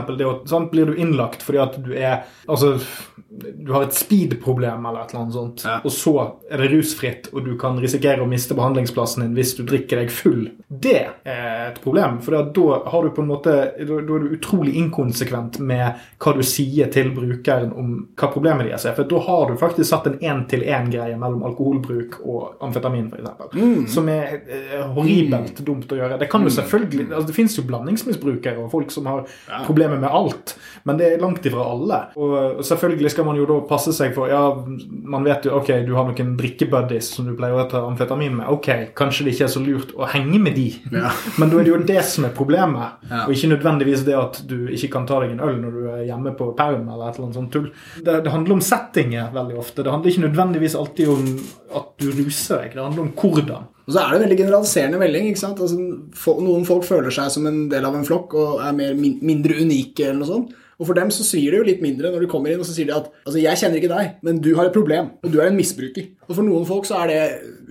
Sånn Blir du innlagt fordi at du er Altså, du har et speed-problem eller et eller annet sånt, Ja. og så er det rusfritt, og du kan risikere å miste behandlingsplassen din hvis du drikker deg full. Det er et problem, for da har du på en måte Da er du utrolig inkonsekvent med hva du sier til brukeren om hva problemet deres er. For da har du faktisk satt en én til én greie mellom alkoholbruk og amfetamin, f.eks. Mm. Som er eh, horribelt mm. dumt å gjøre. Det kan jo selvfølgelig, altså det finnes jo blandingsmisbrukere og folk som har problemer med alt, men det er langt ifra alle. Og selvfølgelig skal man jo da passe seg for Ja, man vet jo ok, du har noen drikkebuddies som du pleier å ta amfetamin med. Ok, kanskje det ikke er så lurt å henge med de, ja. men da er det jo det som er problemet, ja. og ikke nødvendigvis det at du ikke kan ta deg en øl når du er hjemme på perm eller et eller annet sånt tull. Det, det handler om settinger veldig ofte. Det handler ikke nødvendigvis alltid om at du ruser deg. Det handler om hvordan. Og så er det en veldig generaliserende melding. ikke sant? Altså, noen folk føler seg som en del av en flokk og er mer, mindre unike eller noe sånt. Og for dem så sier det jo litt mindre når du kommer inn og så sier de at altså, jeg kjenner ikke deg, men du har et problem, og du er en misbruker. Og for noen folk så er det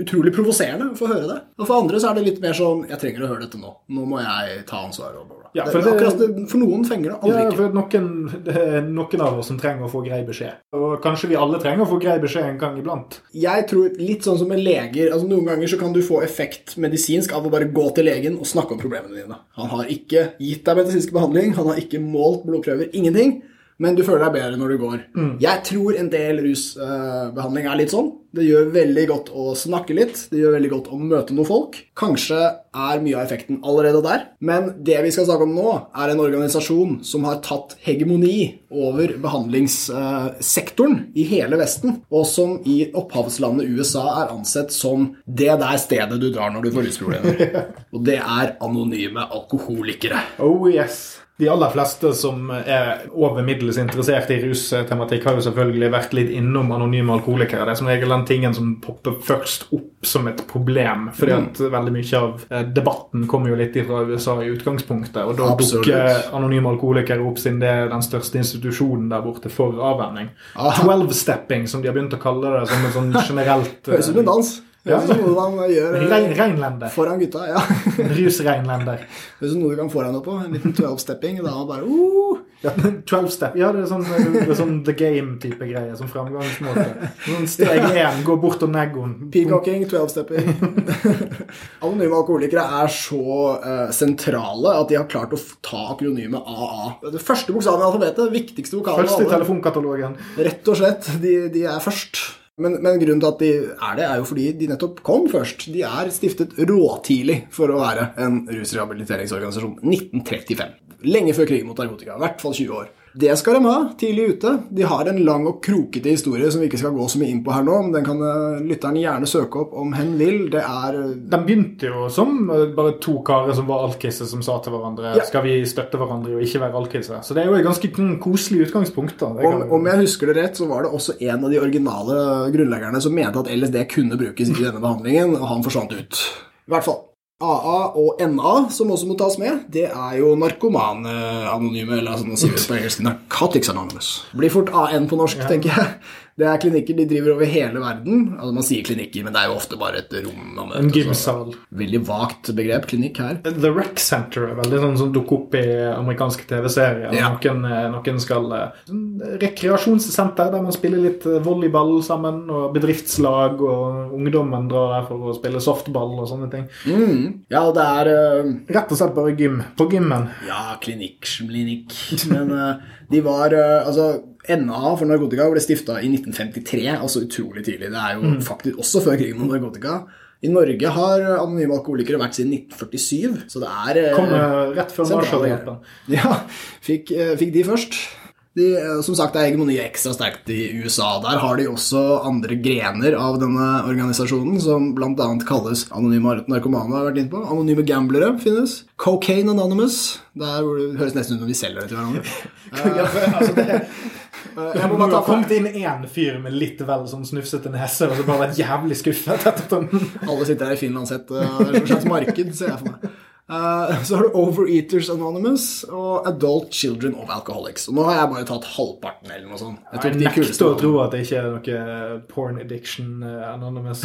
utrolig provoserende å få høre det. Og for andre så er det litt mer sånn jeg trenger å høre dette nå. Nå må jeg ta ansvar. Og bla, bla. Ja, for, det, det, for, noen fenger det, andre ja, ikke. For noen, det er noen av oss som trenger å få grei beskjed. Og kanskje vi alle trenger å få grei beskjed en gang iblant. Jeg tror litt sånn som med leger. altså Noen ganger så kan du få effekt medisinsk av å bare gå til legen og snakke om problemene dine. Han har ikke gitt deg medisinsk behandling, han har ikke målt blodprøver, ingenting men du føler deg bedre når du går. Mm. Jeg tror en del rusbehandling er litt sånn. Det gjør veldig godt å snakke litt, det gjør veldig godt å møte noen folk. Kanskje er mye av effekten allerede der, men det vi skal snakke om nå, er en organisasjon som har tatt hegemoni over behandlingssektoren uh, i hele Vesten, og som i opphavslandet USA er ansett som det der stedet du drar når du får rusproblemer. og det er anonyme alkoholikere. Oh yes de aller fleste som er over middels interessert i rustematikk, har jo selvfølgelig vært litt innom anonyme alkoholikere. Det er som regel den tingen som popper først opp som et problem. fordi at mm. veldig mye av eh, debatten kommer jo litt fra USA i utgangspunktet. Og da dukker anonyme alkoholikere opp siden det er den største institusjonen der borte for avvenning. Twelve-stepping, som de har begynt å kalle det som en sånn generelt Høres ut som en dans. Det er noe man gjør Rein, reinlender. foran gutta. ja. Rusreinlender. Det er noe du kan få deg noe på. En liten 12-stepping. Da bare uh! Ja, 12 step. ja, det er sånn, det er sånn The Game-type greie. Sånn framgangsmåte. Sånn steg én, gå bort og neggoen. Peacocking, 12-stepping. Anonyme alkoholikere er så uh, sentrale at de har klart å ta akronymet AA. Det første bokstaven i alfabetet, viktigste vokalen Første i telefonkatalogen. Rett og slett. De, de er først. Men, men, grunnen til at de er det, er jo fordi de nettopp kom først. De er stiftet råtidlig for å være en rusrehabiliteringsorganisasjon. 1935. Lenge før krigen mot narkotika. I hvert fall 20 år. Det skal de ha, tidlig ute. De har en lang og krokete historie som vi ikke skal gå så mye inn på her nå, men den kan eh, lytteren gjerne søke opp om hen vil. Det er De begynte jo som eh, bare to karer som var alkiser, som sa til hverandre ja. skal vi støtte hverandre og ikke være alkiser. Så det er jo et ganske koselig utgangspunkt. da. Om, om, jeg husker det rett, så var det også en av de originale grunnleggerne som mente at LSD kunne brukes i denne behandlingen, og han forsvant ut. I hvert fall. AA og NA, som også må tas med, det er jo narkomane-anonyme, eller sånn å si det på engelsk, Narcotics Anonymous. Blir fort AN på norsk, ja. tenker jeg. Det er klinikker de driver over hele verden. Altså Man sier klinikker, men det er jo ofte bare et rom. En gymsal. Veldig vagt begrep, klinikk her. The Rec Center er veldig sånn som dukker opp i amerikanske TV-serier. Ja. Noen, eh, noen, skal eh, sånn Rekreasjonssenter der man spiller litt eh, volleyball sammen, og bedriftslag, og ungdommen drar der for å spille softball og sånne ting. Mm. Ja, det er uh... Rett og slett bare gym. På gymmen. Ja, klinikk, klinikk. Men uh, de var uh, Altså NA for narkotika ble stifta i 1953, altså utrolig tidlig. Det er jo mm. faktisk også før krigen mot narkotika. I Norge har anonyme alkoholikere vært siden 1947, så det er eh, Kom rett før Marshall-hjelpen. Ja, fikk, eh, fikk, de først. De, eh, som sagt er hegemoniet ekstra sterkt i USA. Der har de også andre grener av denne organisasjonen, som bl.a. kalles anonyme narkomane. har vært inne på. Anonyme gamblere finnes. Cocaine Anonymous. Der hvor det høres nesten ut som de selger det til hverandre. ja, altså det jeg må bare ta kommet inn én fyr med litt vel sånn snufsete nese og så bare vært jævlig skuffet. Alle sitter her i Finland sett. Det er et slags marked, ser jeg for meg. Uh, så har du Overeaters Anonymous og Adult Children of Alcoholics. Og nå har jeg bare tatt halvparten. eller noe sånt. Jeg, jeg nekter å tro at det ikke er noe porn addiction uh, anonymous.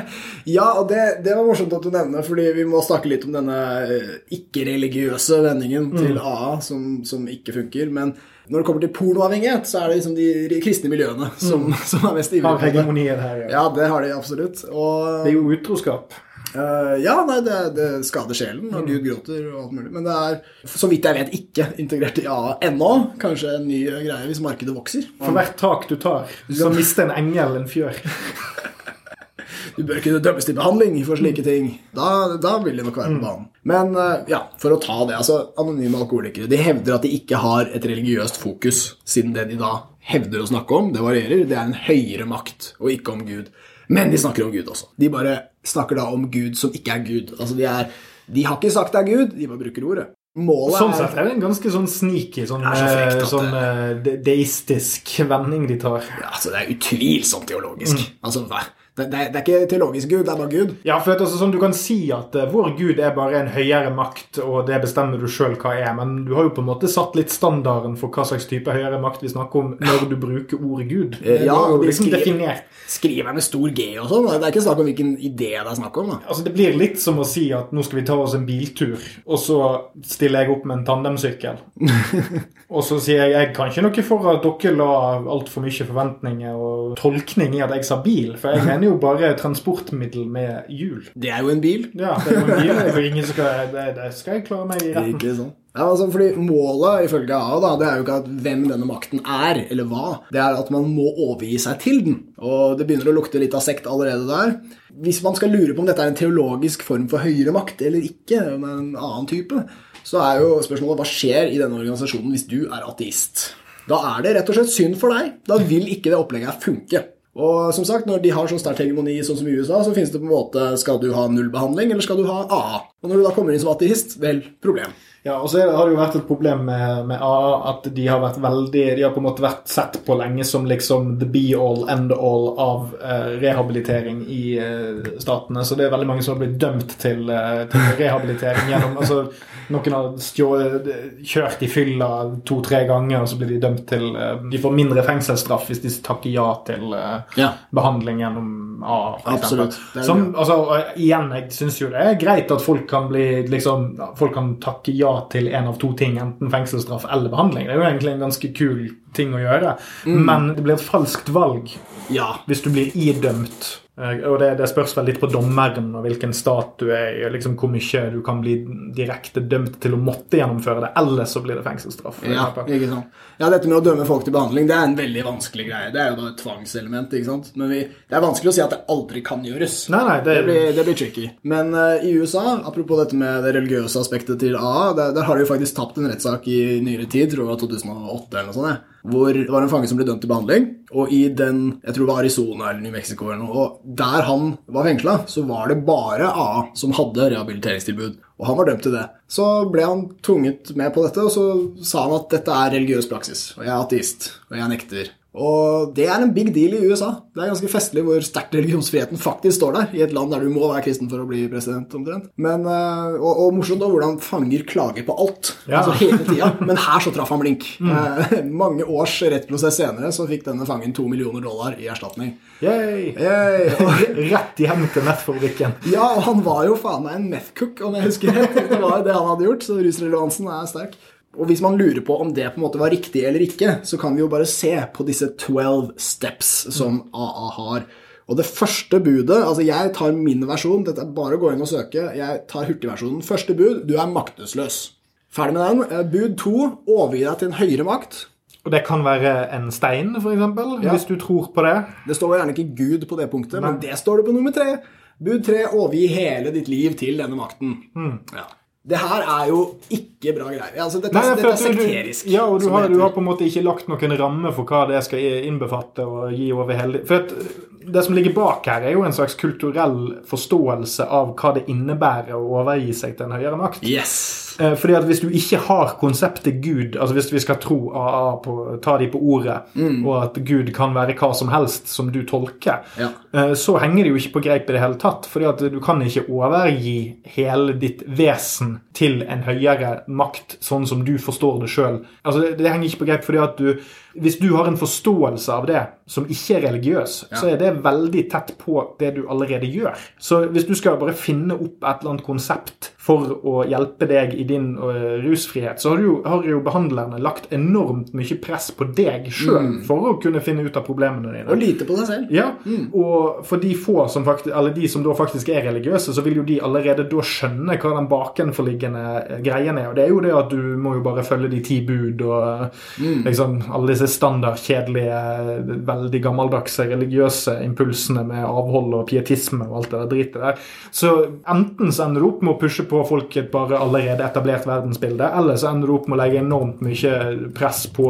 ja, og det, det, var morsomt at du nevner, fordi vi må snakke litt om denne uh, ikke-religiøse vendingen mm. til AA som, som ikke funker. men når det kommer til pornoavhengighet, så er det liksom de kristne miljøene som, mm. som er mest ivrige på det. Her, ja. ja, det har de absolutt. Og, det er jo utroskap. Uh, ja, nei, det, det, skader sjelen og Gud gråter og alt mulig. Men det er, så vidt jeg vet, ikke integrert i AA ennå. Kanskje en ny greie hvis markedet vokser. For hvert tak du tar, så mister en engel en fjør. du bør kunne dømmes til behandling for slike ting. Da, da vil de nok være på banen. Men uh, ja, for å ta det, altså Anonyme alkoholikere de hevder at de ikke har et religiøst fokus, siden det de da hevder å snakke om, det varierer, det er en høyere makt, og ikke om Gud. Men de snakker om Gud også. De bare snakker da om Gud som ikke er Gud. Altså de, er, de har ikke sagt det er Gud, de bare bruker ordet. Målet sånn sett er det en ganske sånn sneaky, sånn, så frekt, eh, sånn uh, deistisk vending de tar. Ja, altså Det er utvilsomt teologisk. Mm. Altså? Det, det, det, er ikke teologisk Gud, det er bare Gud. Ja, for altså, sånn, Du kan si at uh, vår Gud er bare en høyere makt, og det bestemmer du sjøl hva er, men du har jo på en måte satt litt standarden for hva slags type høyere makt vi snakker om når du bruker ordet Gud. Ja, jo liksom skriver. Skriver med stor G og sånn. Det er ikke snakk om hvilken idé det er snakk om. da. Altså, Det blir litt som å si at nå skal vi ta oss en biltur, og så stiller jeg opp med en tandemsykkel. og så sier jeg jeg kan ikke noe for at dere la altfor mye forventninger og tolkning i at jeg sa bil, for jeg mener jo bare transportmiddel med hjul. Det er jo en bil. Ja, det er jo en bil. For ingen skal, det, det skal jeg klare meg i retten. Ikke sånn. Ja, altså, fordi Målet ifølge A da, det er jo ikke at hvem denne makten er, eller hva. Det er at man må overgi seg til den. Og det begynner å lukte litt av sekt allerede der. Hvis man skal lure på om dette er en teologisk form for høyere makt eller ikke, en annen type, så er jo spørsmålet hva skjer i denne organisasjonen hvis du er ateist? Da er det rett og slett synd for deg. Da vil ikke det opplegget funke. Og som sagt, når de har sånn sterk hegemoni sånn som i USA, så finnes det på en måte Skal du ha nullbehandling, eller skal du ha AA? Og når du da kommer inn som ateist, vel, problem. Ja, og så har det jo vært et problem med, med, AA at de har vært veldig De har på en måte vært sett på lenge som liksom the be all, end all av eh, rehabilitering i eh, statene. Så det er veldig mange som har blitt dømt til, eh, til rehabilitering gjennom altså, Noen har stjålet, kjørt i fylla to-tre ganger, og så blir de dømt til eh, De får mindre fengselsstraff hvis de takker ja til eh, ja. behandling gjennom AA. Absolutt. Som, altså, igjen, jeg syns jo det er greit at folk kan bli liksom Folk kan takke ja til en av to ting, enten fengselsstraff eller behandling. Det er jo egentlig en ganske kul ting å gjøre. Mm. Men det blir et falskt valg ja. hvis du blir idømt og det, det, spørs vel litt på dommeren og hvilken stat du er i. Liksom hvor mye du kan bli direkte dømt til å måtte gjennomføre det. Ellers så blir det fengselsstraff. Ja, ikke sant. ja, dette med å dømme folk til behandling det er en veldig vanskelig greie. Det er jo da et tvangselement. ikke sant? Men vi, det er vanskelig å si at det aldri kan gjøres. Nei, nei, det... Det, blir, det blir tricky. Men uh, i USA, apropos dette med det religiøse aspektet til AA, der, der har de jo faktisk tapt en rettssak i nyere tid, tror jeg 2008 eller noe sånt hvor det var en fange som ble dømt til behandling. Og i den, jeg tror det var Arizona eller New Mexico eller noe, og der han var fengsla, så var det bare AA som hadde rehabiliteringstilbud. Og han var dømt til det. Så ble han tvunget med på dette, og så sa han at dette er religiøs praksis. Og jeg er ateist, og jeg nekter. Og det er en big deal i USA. Det er ganske festlig hvor sterkt religionsfriheten faktisk står der, i et land der du må være kristen for å bli president, omtrent. Men, eh, og, og morsomt da hvordan fanger klager på alt. Ja. Altså hele tida. Men her så traff han blink. Mm. Eh, mange års rettsprosess senere så fikk denne fangen to millioner dollar i erstatning. Yay. Yay. Rett hjem til meth-fabrikken. Ja, og han var jo faen meg en meth-cook, om jeg husker rett. Det var det han hadde gjort, så rusrelevansen er sterk. Og hvis man lurer på om det på en måte var riktig eller ikke, så kan vi jo bare se på disse 12 steps som AA har. Og det første budet Altså, jeg tar min versjon. Dette er bare å gå inn og søke. Jeg tar hurtigversjonen. Første bud du er maktesløs. Ferdig med den. Eh, bud to overgi deg til en høyere makt. Og det kan være en stein, f.eks., ja. hvis du tror på det. Det står gjerne ikke Gud på det punktet, Nei. men det står det på nummer tre. Bud tre overgi hele ditt liv til denne makten. Mm. Ja. Det her er jo ikke bra greier. Altså, dette, Nei, dette er sekterisk. Du, ja, og du har, du har, på en måte ikke lagt noen ramme for hva det skal innbefatte og gi over hele For at det som ligger bak her, er jo en slags kulturell forståelse av hva det innebærer å overgi seg til en høyere makt. Yes. Eh, fordi at Hvis du ikke har konseptet Gud, altså hvis vi skal tro AA på, ta de på ordet, mm. og at Gud kan være hva som helst som du tolker, ja. Eh, så henger det jo ikke på greip i det hele tatt. fordi at du kan ikke overgi hele ditt vesen til en høyere makt, sånn som du forstår det sjøl. Altså, det, det henger ikke på greip fordi at du hvis du har en forståelse av det som ikke er religiøs, ja. så er det veldig tett på det du allerede gjør. Så hvis du skal bare finne opp et eller annet konsept for å hjelpe deg i din uh, rusfrihet, så har jo, har jo, behandlerne lagt enormt mye press på deg sjøl mm. for å kunne finne ut av problemene dine. Og lite på deg selv. Ja, mm. og for de få som faktisk, eller de som da faktisk er religiøse, så vil jo de allerede da skjønne hva den bakenforliggende greien er. Og det er jo det at du må jo bare følge de ti bud og mm. liksom alle disse standardkjedelige, veldig gammeldagse religiøse impulsene med avhold og pietisme og alt det der dritet der. Så enten så ender du opp med å pushe på folk et bare allerede etablert verdensbilde, eller så ender du opp med å legge enormt mye press på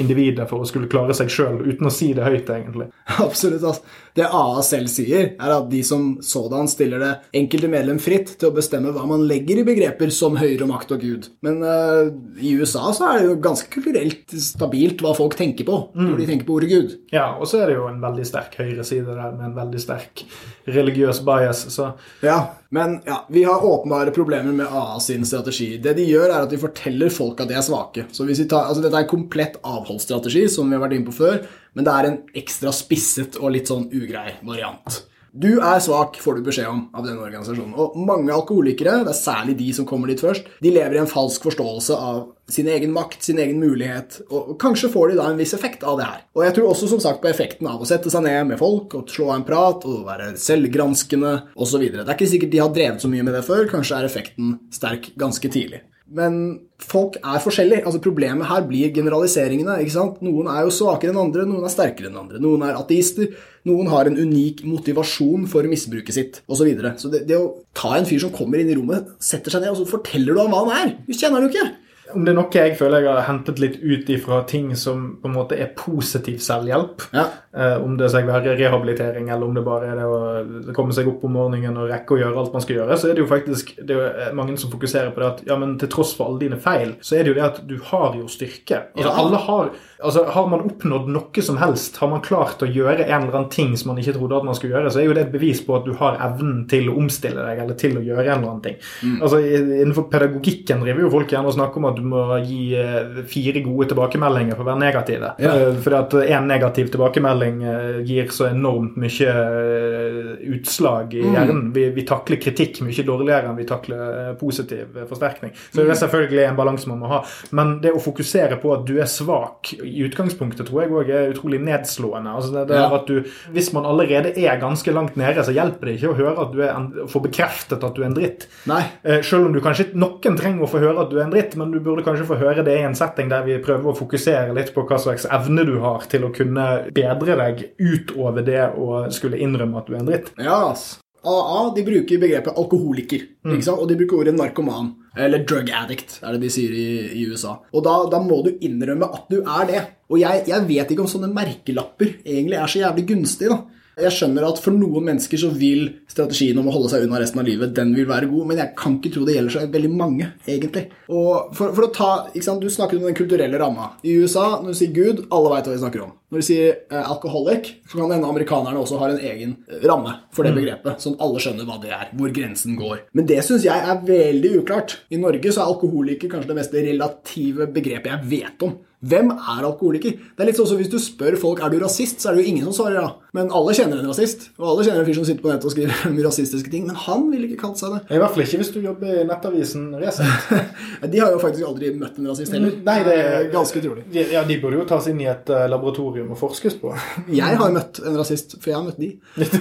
individet for å skulle klare seg sjøl, uten å si det høyt, egentlig. Absolutt. altså. Det AA selv sier, er at de som sådan stiller det enkelte medlem fritt til å bestemme hva man legger i begreper som høyere makt og Gud. Men uh, i USA så er det jo ganske kulturelt stabilt hva folk tenker på når de mm. tenker på ordet Gud. Ja, og så er det jo en veldig sterk høyreside der med en veldig sterk religiøs bias. Så. Ja, men ja, vi har åpenbare problemer med AA sin strategi. Det de gjør, er at de forteller folk at de er svake. Så tar, altså Dette er en komplett avholdsstrategi, som vi har vært inne på før, men det er en ekstra spisset og litt sånn ugrei variant. Du er svak, får du beskjed om av denne organisasjonen. Og mange alkoholikere, det er særlig de som kommer dit først, de lever i en falsk forståelse av sin egen makt, sin egen mulighet, og kanskje får de da en viss effekt av det her. Og jeg tror også som sagt på effekten av å sette seg ned med folk og slå av en prat og være selvgranskende osv. Det er ikke sikkert de har drevet så mye med det før, kanskje er effekten sterk ganske tidlig. Men folk er forskjellige. altså Problemet her blir generaliseringene. ikke sant? Noen er jo svakere enn andre, noen er sterkere enn andre. Noen er ateister, noen har en unik motivasjon for misbruket sitt osv. Så, videre. så det, det å ta en fyr som kommer inn i rommet, setter seg ned, og så forteller du ham hva han er Du kjenner han jo ikke om det er noe jeg føler jeg har hentet litt ut ifra ting som på en måte er positiv selvhjelp, ja. eh, om det skal være rehabilitering eller om det bare er det å komme seg opp om morgenen og rekke å gjøre alt man skal gjøre, så er det jo faktisk det er mange som fokuserer på det at ja, men til tross for alle dine feil, så er det jo det at du har jo styrke. Altså, ja. alle har, altså, har man oppnådd noe som helst, har man klart å gjøre en eller annen ting som man ikke trodde at man skulle gjøre, så er jo det et bevis på at du har evnen til å omstille deg eller til å gjøre en eller annen ting. Mm. Altså, Innenfor pedagogikken driver jo folk gjerne og snakker om at du må gi eh, fire gode tilbakemeldinger for å være negative. Ja. Eh, fordi at én negativ tilbakemelding eh, gir så enormt mye utslag i mm. hjernen. Vi, vi, takler kritikk mye dårligere enn vi takler positiv forsterkning. Så det er mm. selvfølgelig en balanse man må ha. Men det å fokusere på at du er svak i utgangspunktet, tror jeg òg er utrolig nedslående. Altså det, det ja. at du, hvis man allerede er ganske langt nede, så hjelper det ikke å høre at du er en, få bekreftet at du er en dritt. Nei. Selv om du kanskje noen trenger å få høre at du er en dritt, men du burde kanskje få høre det i en setting der vi prøver å fokusere litt på hva slags evne du har til å kunne bedre deg utover det å skulle innrømme at du er en dritt. Ja, ass. AA de bruker begrepet alkoholiker, mm. og de bruker ordet narkoman. Eller drug addict, er det de sier i, i USA. Og da, da, må du innrømme at du er det. Og jeg, jeg vet ikke om sånne merkelapper egentlig er så jævlig gunstig. da. Jeg skjønner at for noen mennesker så vil strategien om å holde seg unna resten av livet, den vil være god, men jeg kan ikke tro det gjelder så veldig mange, egentlig. Og for, for å ta, ikke sant, Du snakket om den kulturelle ramma. I USA, når du sier Gud, alle veit hva vi snakker om. Når du sier eh, alkoholic, så kan hende amerikanerne også har en egen eh, ramme for det mm. begrepet, sånn alle skjønner hva det er, hvor grensen går. Men det syns jeg er veldig uklart. I Norge så er alkoholiker kanskje det mest relative begrepet jeg vet om. Hvem er alkoholiker? Det er litt sånn som Hvis du spør folk er du rasist, så er det jo ingen som svarer ja. Men alle kjenner en rasist. Og alle kjenner en fyr som sitter på nettet og skriver mye rasistiske ting. Men han ville ikke kalt seg det. I hvert fall ikke hvis du jobber i nettavisen Resett. de har jo faktisk aldri møtt en rasist heller. Nei, det er ganske utrolig. Ja, de burde jo tas inn i et uh, laboratorium og forskes på. jeg har møtt en rasist, for jeg har møtt de.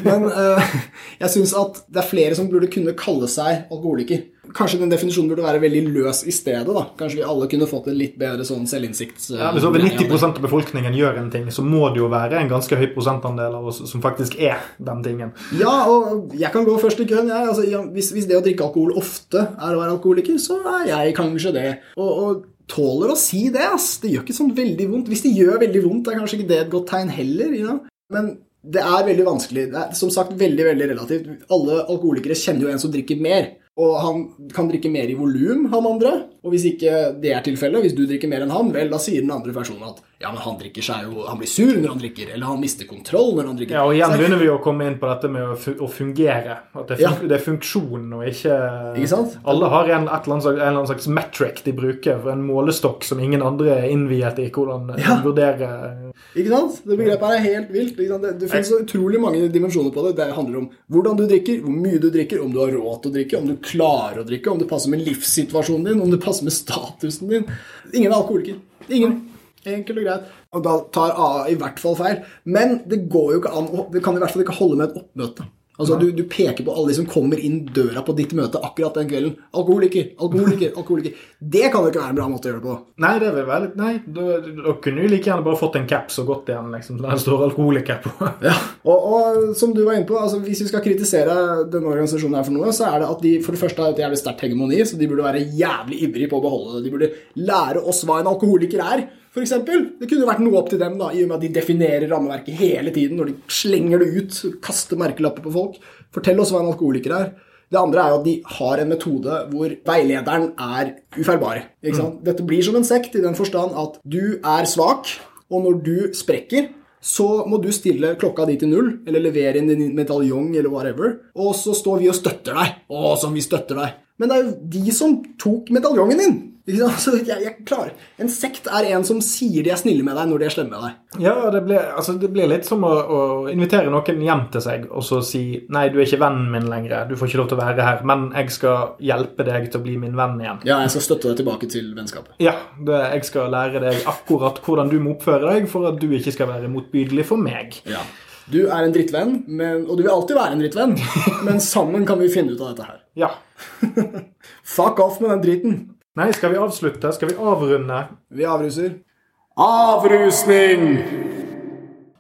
Men uh, jeg syns at det er flere som burde kunne kalle seg alkoholiker. Kanskje den definisjonen burde være veldig løs i stedet. da. Kanskje vi alle kunne fått en litt bedre sånn selvinnsikt. Ja, Hvis over 90% av befolkningen gjør en ting, så må det jo være en ganske høy prosentandel av oss som faktisk er den tingen. Ja, og jeg kan gå først i køen. Jeg. Altså, hvis, hvis, det å drikke alkohol ofte er å være alkoholiker, så er jeg kanskje det. Og, og tåler å si det. ass. Det gjør ikke sånn veldig vondt. Hvis det gjør veldig vondt, er kanskje ikke det et godt tegn heller. Ja. Men det er veldig vanskelig. Det er som sagt veldig veldig relativt. Alle alkoholikere kjenner jo en som drikker mer. Og han kan drikke mer i volum, han andre. Og hvis ikke det er tilfellet, hvis du drikker mer enn han, vel, da sier den andre personen at ja, men han drikker seg jo Han blir sur når han drikker, eller han mister kontroll når han drikker. Ja, og igjen begynner vi å komme inn på dette med å, fungere. At det er, fun det er funksjonen og ikke Ikke sant? Alle har en, eller annet, slags- en annen slags metric de bruker en målestokk som ingen andre er innviet i hvordan Ja. de vurderer. Ikke sant? Det begrepet er helt vilt. Det, det finnes så utrolig mange dimensjoner på det. Det handler om hvordan du drikker, hvor mye du drikker, om du har råd til å drikke, om du klarer å drikke, om det passer med livssituasjonen din, om det passer med statusen din. Ingen er alkoholiker. Ingen. Enkelt og greit. Og da tar AA i hvert fall feil. Men det går jo ikke an Det kan i hvert fall ikke holde med et oppmøte. Altså, du, du peker på alle de som kommer inn døra på ditt møte akkurat den kvelden. Alkoholiker, alkoholiker, alkoholiker. Det kan jo ikke være en bra måte å gjøre det på. Nei, det vil litt Nei, du, du kunne jo like gjerne bare fått en caps og gått igjen, liksom, der det står alkoholiker på. Ja, og, og som du var inne på, altså hvis vi skal kritisere denne organisasjonen her for noe, så er det at de for det første har et jævlig sterkt hegemoni, så de burde være jævlig ivrige på å beholde det. De burde lære oss hva en alkoholiker er, for eksempel. Det kunne vært noe opp til dem, da, i og med at de definerer rammeverket hele tiden når de slenger det ut, kaster merkelapper på folk. Fortell oss hva en alkoholiker er. Det andre er jo at de har en metode hvor veilederen er ufeilbar. Mm. Dette blir som en sekt i den forstand at du er svak, og når du sprekker, så må du stille klokka di til null, eller levere inn din medaljong, eller whatever, og så står vi og støtter deg. Å, som vi støtter deg. Men det er jo de som tok medaljongen din. Altså, jeg, jeg klarer. En sekt er en som sier de er snille med deg når de er slemme med deg. Ja, det blir, altså, det blir litt som å, å invitere noen hjem til seg og så si Nei, du er ikke vennen min lenger, du får ikke lov til å være her, men jeg skal hjelpe deg til å bli min venn igjen. Ja, jeg skal støtte deg tilbake til vennskapet. Ja, det, jeg skal lære deg akkurat hvordan du må oppføre deg for at du ikke skal være motbydelig for meg. Ja. Du er en drittvenn, men, og du vil alltid være en drittvenn, men sammen kan vi finne ut av dette her. Ja. Fuck off med den driten. Nei, skal vi avslutte? Skal vi avrunde? Vi avruser. Avrusning!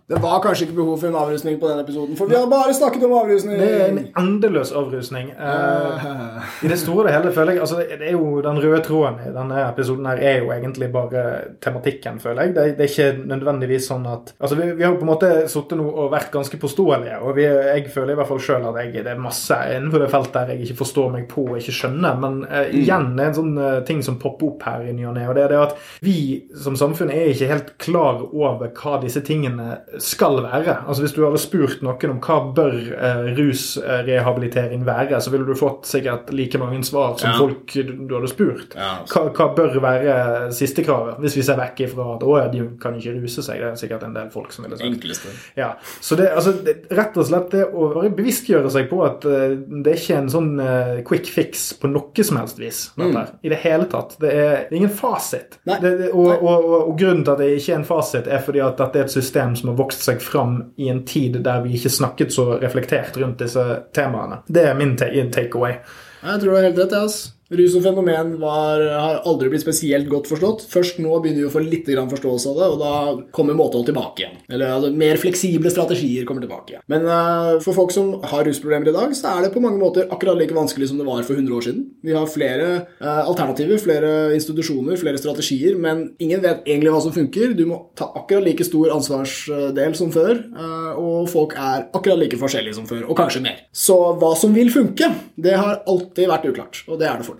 Det var kanskje ikke behov for en avrusning på denne episoden, for vi har bare snakket om avrusning. Det er en endeløs avrusning. Uh, I det store og hele føler jeg altså det er jo Den røde tråden i denne episoden her er jo egentlig bare tematikken, føler jeg. Det, det er ikke nødvendigvis sånn at Altså, vi, vi har på en måte sittet nå og vært ganske påståelige, og vi, jeg føler i hvert fall sjøl at jeg, det er masse innenfor det feltet der jeg ikke forstår meg på og ikke skjønner. Men uh, igjen, det er en sånn uh, ting som popper opp her i ny og ne, og det er det at vi som samfunn er ikke helt klar over hva disse tingene skal være. Altså Hvis du hadde spurt noen om hva bør eh, rusrehabilitering være, så ville du fått sikkert like mange svar som Ja. folk du, du hadde spurt. Ja. Hva, hva bør være siste kravet, hvis vi ser vekk ifra at å, de kan ikke ruse seg. Det er sikkert en del folk som ville sagt. Enkleste. Ja, så det, altså, det, Rett og slett det å bare bevisstgjøre seg på at uh, det er ikke en sånn uh, quick fix på noe som helst vis. Mm. I det hele tatt. Det er, det er ingen fasit. Det, det, og, og, og, og grunnen til at det ikke er en fasit, er fordi at dette er et system som har vokst seg fram i en tid der vi ikke snakket så reflektert rundt disse temaene. Det er min ta- takeaway. Jeg tror du har helt rett, jeg, ass. Rus som fenomen var, har aldri blitt spesielt godt forstått. Først nå begynner vi å få litt forståelse av det, og da kommer måtehold tilbake igjen. Eller altså, mer fleksible strategier kommer tilbake igjen. Men uh, for folk som har rusproblemer i dag, så er det på mange måter akkurat like vanskelig som det var for 100 år siden. Vi har flere uh, alternativer, flere institusjoner, flere strategier, men ingen vet egentlig hva som funker. Du må ta akkurat like stor ansvarsdel som før, uh, og folk er akkurat like forskjellige som før, og kanskje mer. Så hva som vil funke, det har alltid vært uklart, og det er det fortsatt.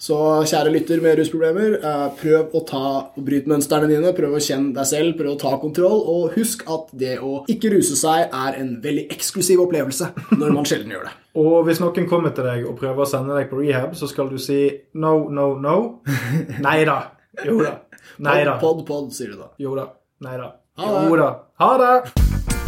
Så kjære lytter med rusproblemer, eh, prøv å ta og bryte mønstrene dine, prøv å kjenne deg selv, prøv å ta kontroll, og husk at det å ikke ruse seg er en veldig eksklusiv opplevelse når man sjelden gjør det. Og hvis noen kommer til deg og prøver å sende deg på rehab, så skal du si no, no, no. Nei da. Jo da. Nei da. Pod, pod, sier du da. Jo da. Nei da. Jo da. Ha det!